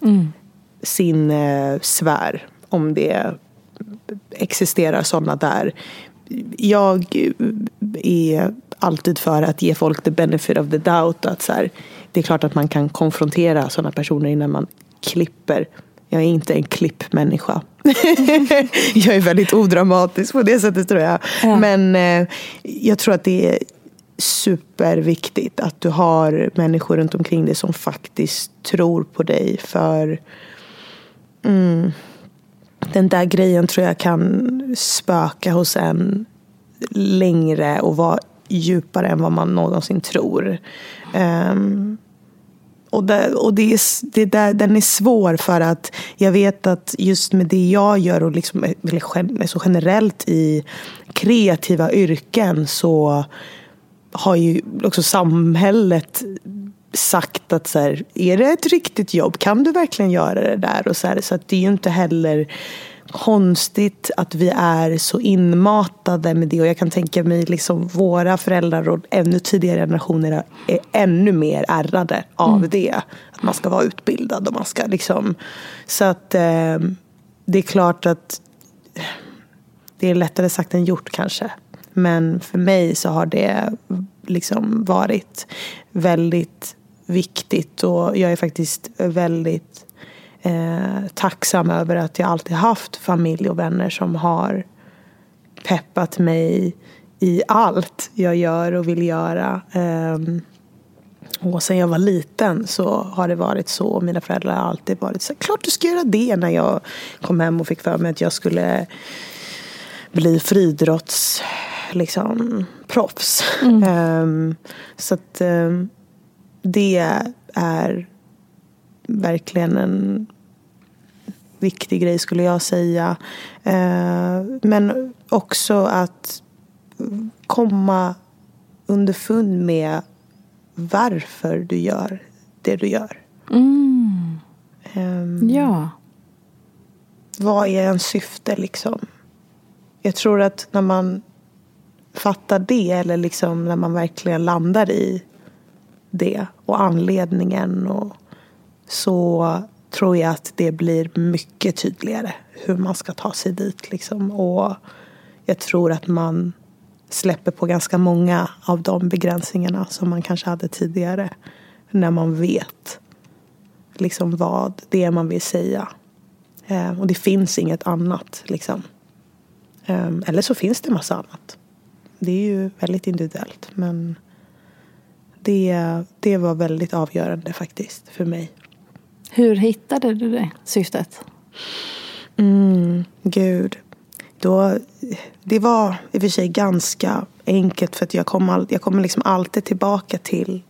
Speaker 2: mm. sin eh, sfär. Om det existerar sådana där. Jag är alltid för att ge folk the benefit of the doubt. Att så här, det är klart att man kan konfrontera sådana personer innan man klipper jag är inte en klippmänniska. (laughs) jag är väldigt odramatisk på det sättet tror jag. Ja. Men eh, jag tror att det är superviktigt att du har människor runt omkring dig som faktiskt tror på dig. För mm, den där grejen tror jag kan spöka hos en längre och vara djupare än vad man någonsin tror. Um, och, det, och det är, det där, den är svår för att jag vet att just med det jag gör och liksom, så alltså generellt i kreativa yrken så har ju också samhället sagt att så här, är det ett riktigt jobb? Kan du verkligen göra det där? Och så här, så att det är ju inte heller konstigt att vi är så inmatade med det. Och jag kan tänka mig liksom våra föräldrar och ännu tidigare generationer är ännu mer ärrade av mm. det. Att man ska vara utbildad och man ska liksom... Så att eh, det är klart att det är lättare sagt än gjort kanske. Men för mig så har det liksom varit väldigt viktigt och jag är faktiskt väldigt eh, tacksam över att jag alltid haft familj och vänner som har peppat mig i allt jag gör och vill göra. Um, och sen jag var liten så har det varit så. Mina föräldrar har alltid varit så klart du ska göra det när jag kom hem och fick för mig att jag skulle bli friidrotts liksom, proffs. Mm. Um, så att um, det är verkligen en viktig grej skulle jag säga. Uh, men också att komma underfund med varför du gör det du gör.
Speaker 1: Mm. Um, ja.
Speaker 2: Vad är ens syfte liksom? Jag tror att när man fattar det eller liksom när man verkligen landar i det och anledningen och så tror jag att det blir mycket tydligare hur man ska ta sig dit. Liksom. Och jag tror att man släpper på ganska många av de begränsningarna som man kanske hade tidigare. När man vet liksom vad det är man vill säga. Eh, och det finns inget annat. Liksom. Eh, eller så finns det massa annat. Det är ju väldigt individuellt. Men det, det var väldigt avgörande faktiskt för mig.
Speaker 1: Hur hittade du det syftet?
Speaker 2: Mm, gud. Då, det var i och för sig ganska enkelt för att jag kommer jag kom liksom alltid tillbaka till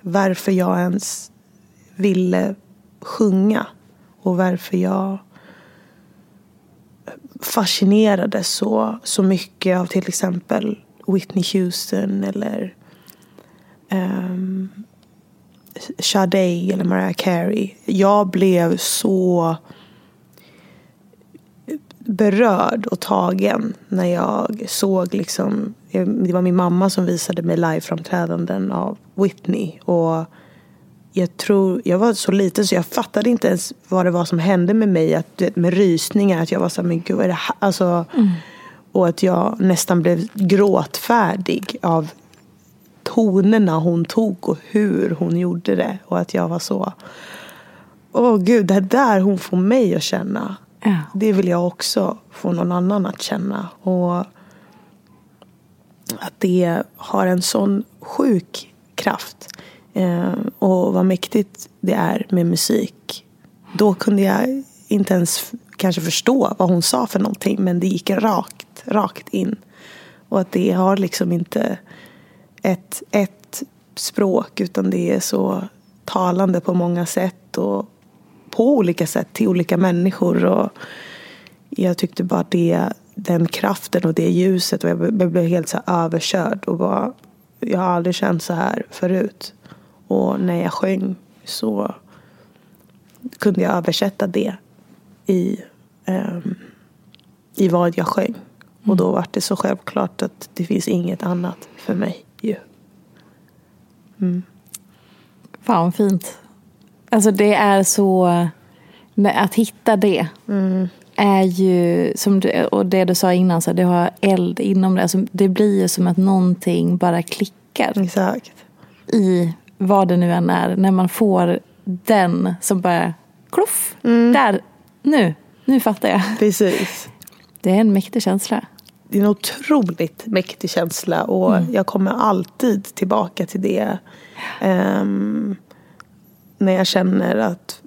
Speaker 2: varför jag ens ville sjunga och varför jag fascinerades så, så mycket av till exempel Whitney Houston eller um, Sade eller Mariah Carey. Jag blev så berörd och tagen när jag såg liksom, det var min mamma som visade mig liveframträdanden av Whitney. Och jag tror, jag var så liten så jag fattade inte ens vad det var som hände med mig. Att, med rysningar, att jag var så här, men gud vad är det här? Alltså, mm. Och att jag nästan blev gråtfärdig av tonerna hon tog och hur hon gjorde det. Och att jag var så, åh gud, det är där hon får mig att känna. Ja. Det vill jag också få någon annan att känna. Och att det har en sån sjuk kraft. Eh, och vad mäktigt det är med musik. Då kunde jag inte ens kanske förstå vad hon sa för någonting. Men det gick rakt, rakt in. Och att det har liksom inte ett, ett språk utan det är så talande på många sätt. Och på olika sätt till olika människor. Och jag tyckte bara det, den kraften och det ljuset och jag blev helt så överkörd. Och bara, jag har aldrig känt så här förut. Och när jag sjöng så kunde jag översätta det i, um, i vad jag sjöng. Mm. Och då var det så självklart att det finns inget annat för mig.
Speaker 1: Mm. Fan fint. Alltså det är så, att hitta det mm. är ju, som du, och det du sa innan, så det har eld inom det. Alltså det blir ju som att någonting bara klickar.
Speaker 2: Exakt.
Speaker 1: I vad det nu än är. När man får den som bara, kloff, mm. där, nu, nu fattar jag.
Speaker 2: Precis.
Speaker 1: Det är en mäktig känsla.
Speaker 2: Det är en otroligt mäktig känsla och mm. jag kommer alltid tillbaka till det. Um, när jag känner att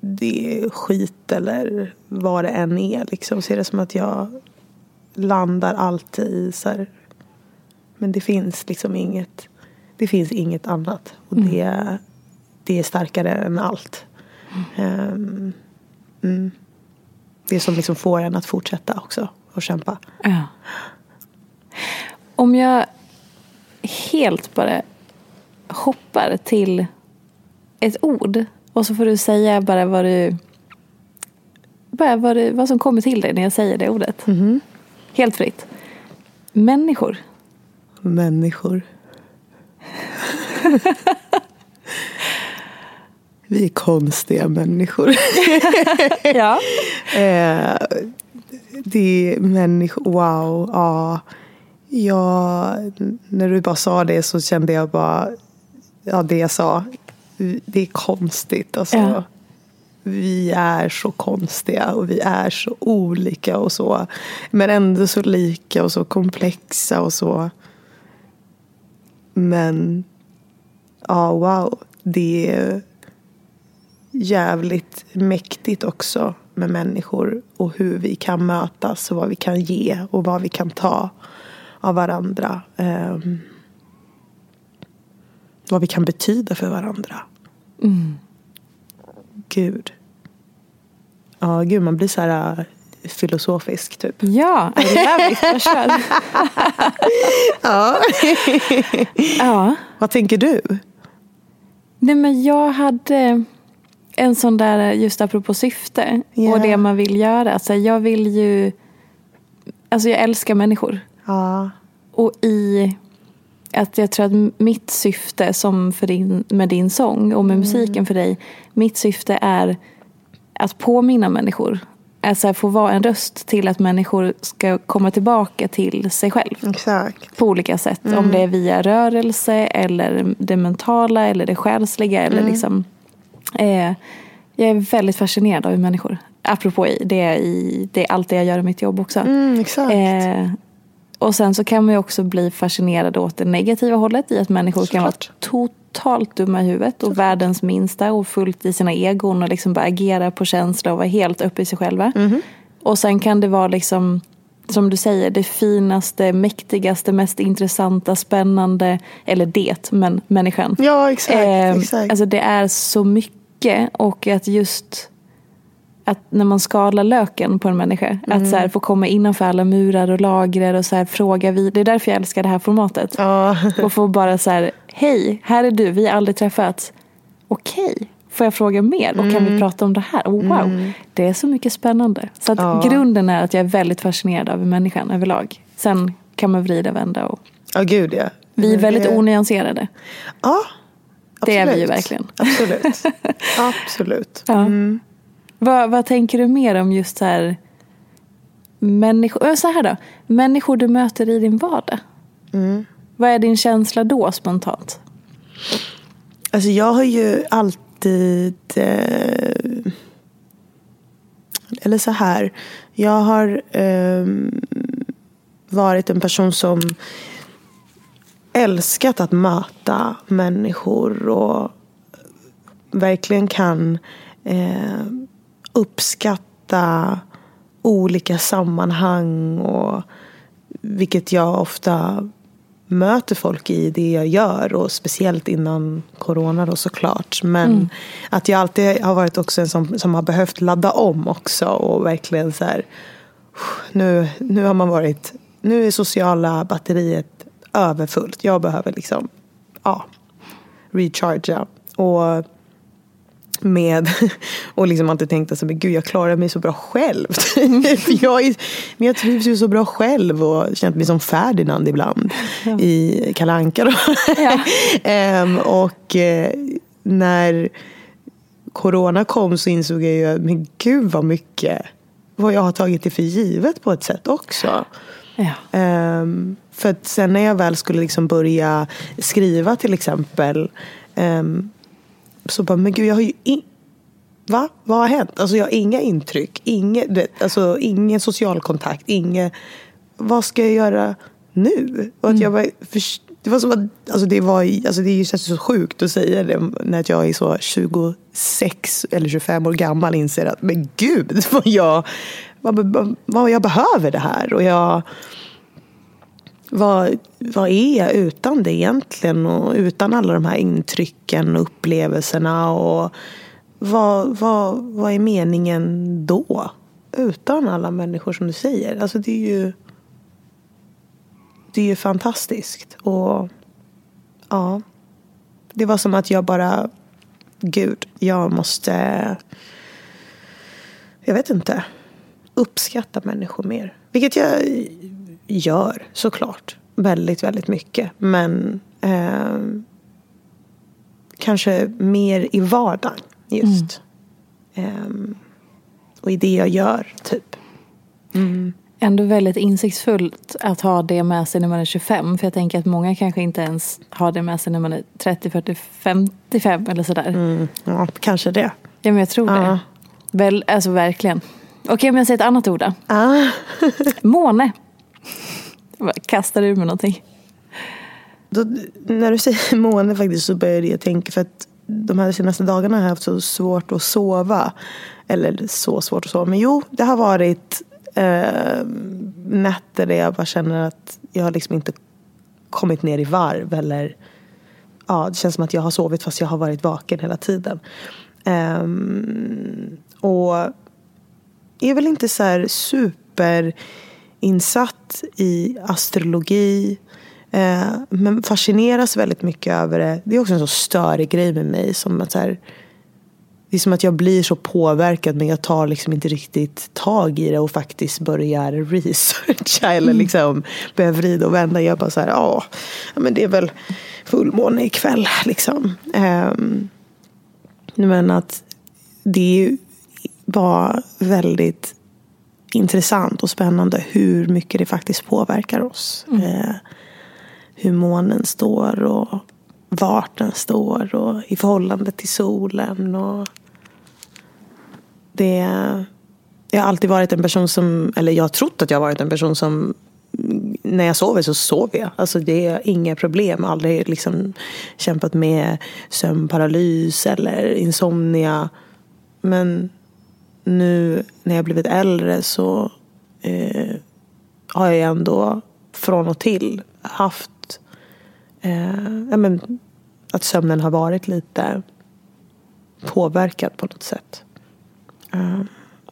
Speaker 2: det är skit eller vad det än är. Liksom, så är det som att jag landar alltid i så här, men det finns liksom inget, det finns inget annat. Och mm. det, det är starkare än allt. Um, mm. Det som liksom får en att fortsätta också och kämpa.
Speaker 1: Ja. Om jag helt bara hoppar till ett ord och så får du säga bara vad du bara vad, du, vad som kommer till dig när jag säger det ordet.
Speaker 2: Mm.
Speaker 1: Helt fritt. Människor.
Speaker 2: Människor. (laughs) Vi är konstiga människor. (laughs)
Speaker 1: ja. (laughs)
Speaker 2: Eh, det är människor, wow, ja. ja. När du bara sa det så kände jag bara, ja det jag sa det är konstigt. Alltså. Ja. vi är så konstiga och vi är så olika och så. Men ändå så lika och så komplexa och så. Men ja, wow. Det är jävligt mäktigt också med människor och hur vi kan mötas och vad vi kan ge och vad vi kan ta av varandra. Um, vad vi kan betyda för varandra.
Speaker 1: Mm.
Speaker 2: Gud. Ja, gud, man blir så här uh, filosofisk typ.
Speaker 1: Ja, I love it.
Speaker 2: Ja. Vad tänker du?
Speaker 1: Nej, men jag hade en sån där, just apropå syfte
Speaker 2: Ja.
Speaker 1: och det man vill göra. Alltså, jag vill ju, alltså jag älskar människor.
Speaker 2: Ja.
Speaker 1: Och i att jag tror att mitt syfte som för din, med din sång och med musiken för dig. Mitt syfte är att påminna människor. Alltså få vara en röst till att människor ska komma tillbaka till sig själv.
Speaker 2: Exakt.
Speaker 1: På olika sätt. Om det är via rörelse eller det mentala eller det själsliga. Eller liksom, eh, jag är väldigt fascinerad av människor. Apropå det, är i, det är allt det jag gör i mitt jobb också.
Speaker 2: Mm, exakt.
Speaker 1: Eh, och sen så kan man ju också bli fascinerad åt det negativa hållet i att människor kan vara totalt dumma i huvudet och världens minsta och fullt i sina egon och liksom bara agera på känsla och vara helt uppe i sig själva. Och sen kan det vara liksom som du säger, det finaste, mäktigaste, mest intressanta, spännande, eller det, men människan.
Speaker 2: Ja, exakt.
Speaker 1: Eh,
Speaker 2: exakt.
Speaker 1: Alltså det är så mycket och att just att när man skalar löken på en människa, att så här, få komma innanför alla murar och lager och så här, fråga vid. Det är därför jag älskar det här formatet.
Speaker 2: ja.
Speaker 1: Och få bara så här, hej, här är du, vi har aldrig träffats. Okej, får jag fråga mer? Och kan vi prata om det här? Oh, wow, det är så mycket spännande. Så att
Speaker 2: Ja.
Speaker 1: grunden är att jag är väldigt fascinerad av människan överlag. Sen kan man vrida och vända. Och
Speaker 2: Ja, gud ja.
Speaker 1: vi är väldigt onyanserade.
Speaker 2: Ja,
Speaker 1: Det är vi ju verkligen.
Speaker 2: Absolut. (laughs) Absolut.
Speaker 1: Ja.
Speaker 2: Mm.
Speaker 1: Vad, vad tänker du mer om just så här människor, så här då, människor du möter i din vardag?
Speaker 2: Mm.
Speaker 1: Vad är din känsla då spontant?
Speaker 2: Alltså jag har ju alltid... Eh, eller så här. Jag har ehm, varit en person som älskat att möta människor och verkligen kan eh, uppskatta olika sammanhang och vilket jag ofta möter folk i det jag gör och speciellt innan corona då såklart. Men att jag alltid har varit också en som, som har behövt ladda om också och verkligen så här nu, nu har man varit, nu är sociala batteriet överfullt. Jag behöver liksom, ja, rechargea. Och med (laughs) och liksom alltid tänkt att men gud jag klarar mig så bra själv. (laughs) jag är, men jag trivs ju så bra själv och känt mig som Ferdinand ibland i Kalle Anka då. (laughs) Ehm, och eh, när corona kom så insåg jag ju men gud vad mycket vad jag har tagit det för givet på ett sätt också.
Speaker 1: Ja.
Speaker 2: Ehm, för att sen när jag väl skulle liksom börja skriva till exempel ehm, så bara, men gud jag har ju in... Va? Vad har hänt? Alltså jag har inga intryck, du vet, alltså, ingen social kontakt, inget... Vad ska jag göra nu? Och att jag bara, för, det var som att, alltså det var, alltså det känns så sjukt att säga det när jag är så 26 eller 25 år gammal inser att men gud (laughs) vad jag, vad, vad jag behöver det här. Och jag, vad, vad är jag utan det egentligen? Och utan alla de här intrycken och upplevelserna. Och vad, vad, vad är meningen då? Utan alla människor som du säger. Alltså det är ju, det är ju fantastiskt. Och ja, det var som att jag bara, gud, jag måste, jag vet inte, uppskatta människor mer. Vilket jag gör såklart. Väldigt, väldigt mycket. Men eh, kanske mer i vardagen just. Eh, och i det jag gör, typ.
Speaker 1: Ändå väldigt insiktsfullt att ha det med sig när man är 25. För jag tänker att många kanske inte ens har det med sig när man är 30, 40, 55 eller sådär.
Speaker 2: Mm, ja, kanske det.
Speaker 1: Ja men jag tror
Speaker 2: Ja.
Speaker 1: det. Väl, alltså verkligen. Okej, om jag säger ett annat ord då.
Speaker 2: Ah. (laughs)
Speaker 1: Måne. Kastar ur med någonting.
Speaker 2: Då, när du säger (laughs) måne faktiskt så började jag tänka för att de här senaste dagarna har jag haft så svårt att sova. Eller så svårt att sova. Men jo, det har varit eh, nätter där jag bara känner att jag har liksom inte kommit ner i varv. Eller ja, det känns som att jag har sovit fast jag har varit vaken hela tiden. Ehm, och är väl inte så här superinsatt i astrologi. Eh, men fascineras väldigt mycket över det. Det är också en så störig grej med mig. Som att så här, det är som att jag blir så påverkad men jag tar liksom inte riktigt tag i det och faktiskt börjar (laughs) researcha eller liksom börjar vrida och vända. Jag bara så här, ja, men det är väl fullmåne ikväll liksom. Um, men att det var väldigt intressant och spännande hur mycket det faktiskt påverkar oss.
Speaker 1: Mm.
Speaker 2: Eh, hur månen står och vart den står och i förhållande till solen. Och det, jag har alltid varit en person som, eller jag har trott att jag har varit en person som när jag sover så sover jag. Alltså det är inga problem. Aldrig liksom kämpat med sömnparalys eller insomnia. Men nu när jag blivit äldre så eh, har jag ändå från och till haft eh, ja, men, att sömnen har varit lite påverkad på något sätt. Eh,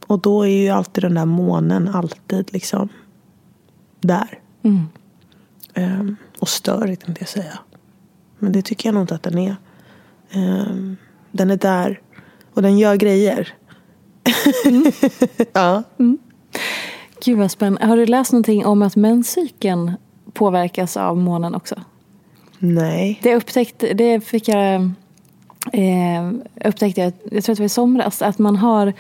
Speaker 2: och då är ju alltid den där månen alltid liksom där.
Speaker 1: Mm.
Speaker 2: Eh, och störigt tänkte jag säga. Men det tycker jag nog inte att den är. Eh, den är där. Och den gör grejer. Ja.
Speaker 1: Gud vad spännande. Har du läst någonting om att menscykeln påverkas av månen också?
Speaker 2: Nej.
Speaker 1: Det, upptäckte, det fick jag, eh, upptäckte jag, jag tror att det var i somras, att man har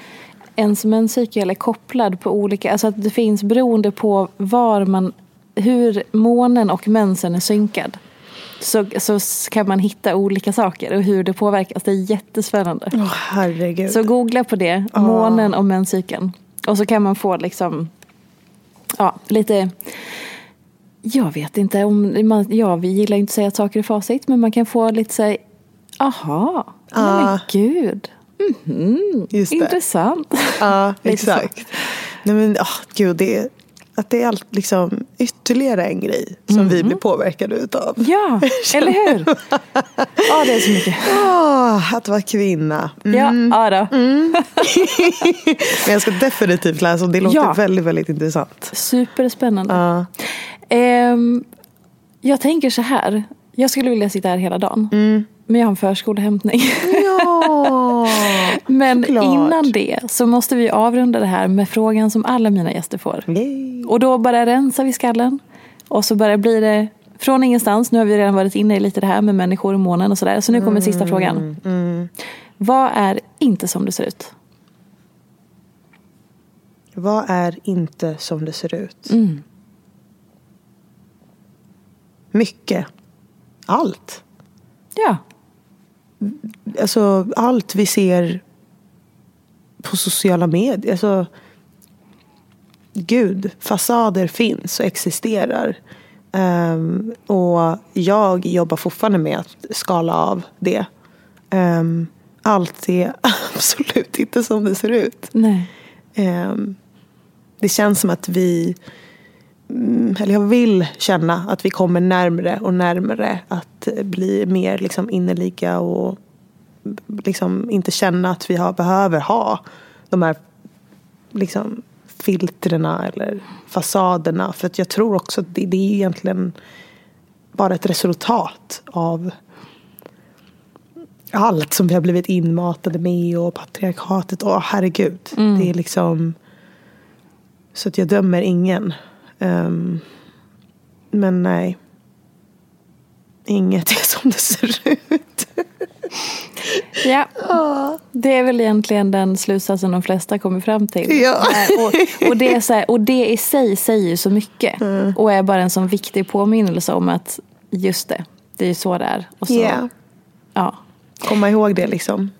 Speaker 1: ens menscykel är kopplad på olika, alltså att det finns beroende på var man, hur månen och mensen är synkad. Så, så kan man hitta olika saker och hur det påverkas. Det är jättespännande.
Speaker 2: Åh herregud.
Speaker 1: Så googla på det,
Speaker 2: Ja.
Speaker 1: månen och menscykeln. Och så kan man få liksom, ja, lite, jag vet inte om, man, ja, vi gillar inte att säga saker är facit, men man kan få lite så här, aha, nej men gud,
Speaker 2: Just det.
Speaker 1: intressant.
Speaker 2: Ja, (laughs)
Speaker 1: så.
Speaker 2: exakt. Nej, men, oh, gud, det att det är allt, liksom, ytterligare en grej som
Speaker 1: Mm.
Speaker 2: vi blir påverkade utav.
Speaker 1: Ja, (laughs) eller hur? Ja, det är så mycket.
Speaker 2: Åh, att vara kvinna. Mm.
Speaker 1: Ja, ja då. (laughs)
Speaker 2: Men jag ska definitivt läsa om det. låter
Speaker 1: Ja.
Speaker 2: väldigt, väldigt intressant.
Speaker 1: Superspännande.
Speaker 2: Ja.
Speaker 1: Ehm, jag tänker så här. Jag skulle vilja sitta här hela dagen.
Speaker 2: Mm.
Speaker 1: Men jag har en förskolehämtning.
Speaker 2: Ja, (laughs)
Speaker 1: Men
Speaker 2: såklart.
Speaker 1: innan det så måste vi avrunda det här med frågan som alla mina gäster får.
Speaker 2: Yay.
Speaker 1: Och då bara rensar vi skallen. Och så bara blir det från ingenstans. Nu har vi redan varit inne i lite det här med människor och månen och sådär. Så nu kommer sista frågan.
Speaker 2: Mm.
Speaker 1: Vad är inte som det ser ut?
Speaker 2: Vad är inte som det ser ut?
Speaker 1: Mm.
Speaker 2: Mycket. Allt.
Speaker 1: Ja.
Speaker 2: Alltså allt vi ser på sociala medier. Alltså, gud, fasader finns och existerar. Ehm, och jag jobbar fortfarande med att skala av det. Um, allt är (laughs) absolut inte som det ser ut.
Speaker 1: Nej.
Speaker 2: Ehm, det känns som att vi, mm, eller jag vill känna att vi kommer närmre och närmre att bli mer liksom innerliga och liksom inte känna att vi har, behöver ha de här liksom filtrerna eller fasaderna. För att jag tror också att det, det är egentligen bara ett resultat av allt som vi har blivit inmatade med och patriarkatet. Åh herregud. Det är liksom så att jag dömer ingen. Ehm, men nej. Inget är (laughs) som det ser ut.
Speaker 1: Ja, det är väl egentligen den slutsatsen de flesta kommer fram till.
Speaker 2: Ja.
Speaker 1: Eh, Och, och, det är så här, och det i sig säger ju så mycket.
Speaker 2: Mm.
Speaker 1: Och är bara en sån viktig påminnelse om att just det, det är ju så det är. Och så,
Speaker 2: Ja.
Speaker 1: ja.
Speaker 2: Komma ihåg det liksom.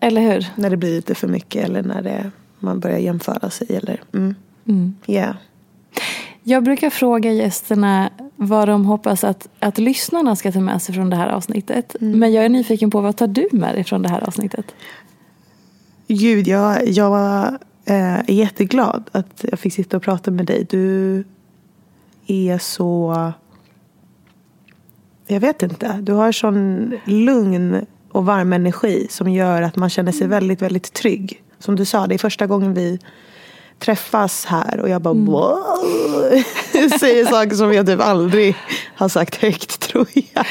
Speaker 1: Eller hur?
Speaker 2: När det blir lite för mycket eller när det, man börjar jämföra sig. Eller, mm.
Speaker 1: Mm.
Speaker 2: Yeah.
Speaker 1: Jag brukar fråga gästerna vad de hoppas att, att lyssnarna ska ta med sig från det här avsnittet. Men jag är nyfiken på vad tar du med dig från det här avsnittet?
Speaker 2: Gud, jag, jag var eh, jätteglad att jag fick sitta och prata med dig. Du är så... Jag vet inte. Du har sån lugn och varm energi som gör att man känner sig väldigt, väldigt trygg. Som du sa, det är första gången vi träffas här och jag bara wow. (laughs) säger saker som jag typ aldrig har sagt högt (laughs) tror jag.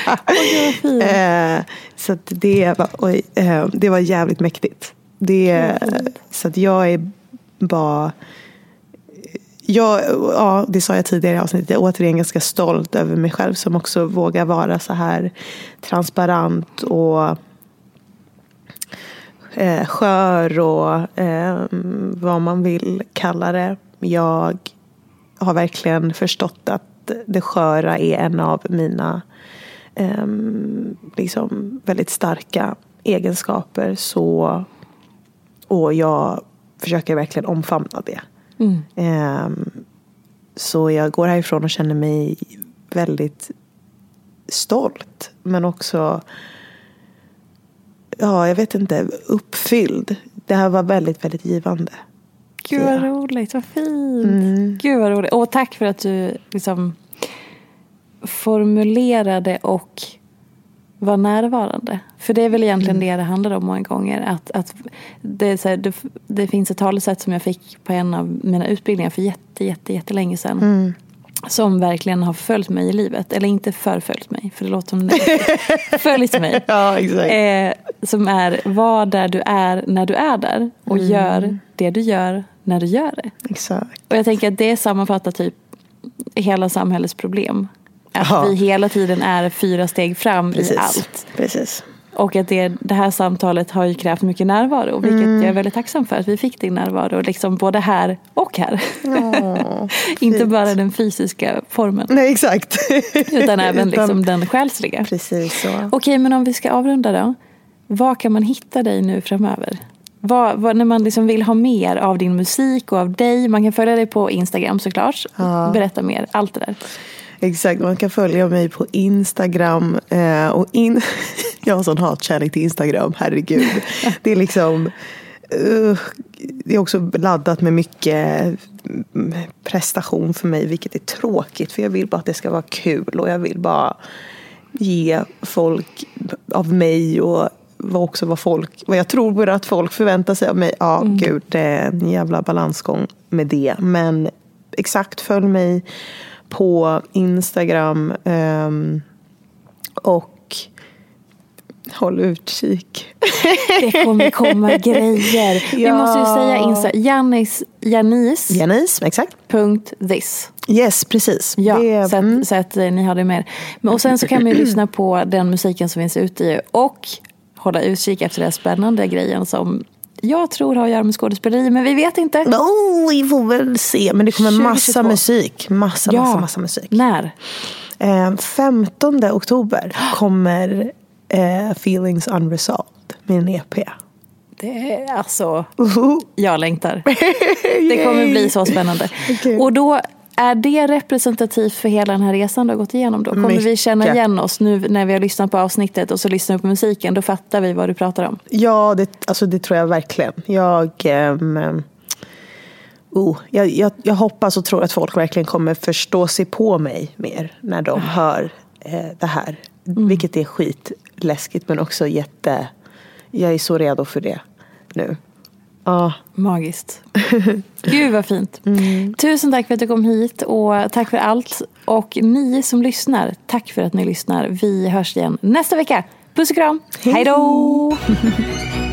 Speaker 2: eh, så det, var, oj, eh, det var jävligt mäktigt. Det, så att jag är bara jag, ja, det sa jag tidigare i avsnittet, jag är återigen ganska stolt över mig själv som också vågar vara så här transparent och eh, skör och eh, vad man vill kalla det. Jag har verkligen förstått att det sköra är en av mina eh, liksom väldigt starka egenskaper. Så, och jag försöker verkligen omfamna det.
Speaker 1: Mm.
Speaker 2: Ehm, så jag går härifrån och känner mig väldigt stolt. Men också, ja jag vet inte, uppfylld. Det här var väldigt, väldigt givande.
Speaker 1: Gud vad roligt, vad fint. Gud vad roligt. Och tack för att du liksom formulerade och var närvarande. För det är väl egentligen det det handlar om många gånger. Att, att det, här, det, det finns ett talesätt som jag fick på en av mina utbildningar för jätte, jätte, jättelänge sedan. Som verkligen har följt mig i livet. Eller inte förföljt mig, för det låter som negativt. (laughs) följt mig.
Speaker 2: Ja, exakt.
Speaker 1: Eh, som är, var där du är när du är där. Och gör det du gör när du gör det.
Speaker 2: Exakt.
Speaker 1: Och jag tänker att det sammanfattar typ hela samhällets problem. Att
Speaker 2: Ja.
Speaker 1: vi hela tiden är fyra steg fram
Speaker 2: Precis.
Speaker 1: i allt.
Speaker 2: Precis.
Speaker 1: Och att det, det här samtalet har ju krävt mycket närvaro. Vilket
Speaker 2: Mm.
Speaker 1: jag är väldigt tacksam för att vi fick din närvaro. Liksom både här och här. (laughs) Inte
Speaker 2: fint.
Speaker 1: bara den fysiska formen.
Speaker 2: Nej, exakt.
Speaker 1: Utan även (laughs)
Speaker 2: Utan-
Speaker 1: liksom den själsliga.
Speaker 2: Precis så.
Speaker 1: Okej, men om vi ska avrunda då. Var kan man hitta dig nu framöver? Vad, vad, när man liksom vill ha mer av din musik och av dig. Man kan följa dig på Instagram såklart. Berätta mer, allt det där.
Speaker 2: Exakt, man kan följa mig på Instagram. Eh, och in... (laughs) jag har sån hatkärlek till Instagram, herregud. Det är liksom... Uh, det är också laddat med mycket mm, prestation för mig, vilket är tråkigt. För jag vill bara att det ska vara kul och jag vill bara ge folk av mig och också vad folk, vad jag tror att folk förväntar sig av mig. Ja, gud, det är en jävla balansgång med det. Men exakt, följ mig på Instagram. ehm, och håll utkik.
Speaker 1: Det kommer komma (laughs) grejer. Vi
Speaker 2: Ja.
Speaker 1: måste ju säga Insta. Janis, Janis.
Speaker 2: Janice, exakt.
Speaker 1: Punkt this.
Speaker 2: Yes, precis.
Speaker 1: Ja,
Speaker 2: Det-
Speaker 1: så, att,
Speaker 2: mm.
Speaker 1: så att eh, ni har det med. Men, Och sen så kan man ju (clears throat) lyssna på den musiken som finns ute i och hålla utkik efter den spännande grejen som jag tror har att göra med skådespeleri, men vi vet inte.
Speaker 2: Oh, vi får väl se. Men det kommer massa
Speaker 1: 2022.
Speaker 2: musik. Massa,
Speaker 1: Ja.
Speaker 2: massa, massa musik.
Speaker 1: När?
Speaker 2: Eh, 15 oktober kommer eh, Feelings Unresolved, min EP.
Speaker 1: Det är alltså, jag längtar. (laughs) Det kommer bli så spännande.
Speaker 2: Okej.
Speaker 1: Och då är det representativt för hela den här resan du har gått igenom då? Kommer vi
Speaker 2: Mycket.
Speaker 1: känna igen oss nu när vi har lyssnat på avsnittet och så lyssnar vi på musiken? Då fattar vi vad du pratar om.
Speaker 2: Ja, det, alltså det tror jag verkligen. Jag, ehm, oh, jag, jag, jag hoppas och tror att folk verkligen kommer förstå sig på mig mer när de hör eh, det här. Vilket är skitläskigt men också jätte... Jag är så redo för det nu. Ja,
Speaker 1: Magiskt. (laughs) Gud vad fint. Tusen tack för att du kom hit och tack för allt. Och ni som lyssnar, tack för att ni lyssnar. Vi hörs igen nästa vecka. Puss och kram. Hej då! (laughs)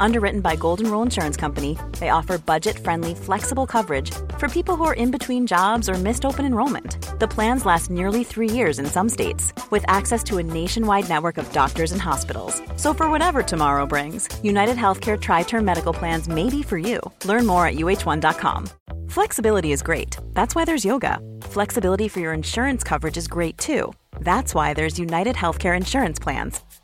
Speaker 6: Underwritten by Golden Rule Insurance Company, they offer budget friendly, flexible coverage for people who are in between jobs or missed open enrollment. The plans last nearly three years in some states, with access to a nationwide network of doctors and hospitals. So, for whatever tomorrow brings, United Healthcare Tri Term Medical Plans may be for you. Learn more at uh1.com. Flexibility is great. That's why there's yoga. Flexibility for your insurance coverage is great too. That's why there's United Healthcare Insurance Plans.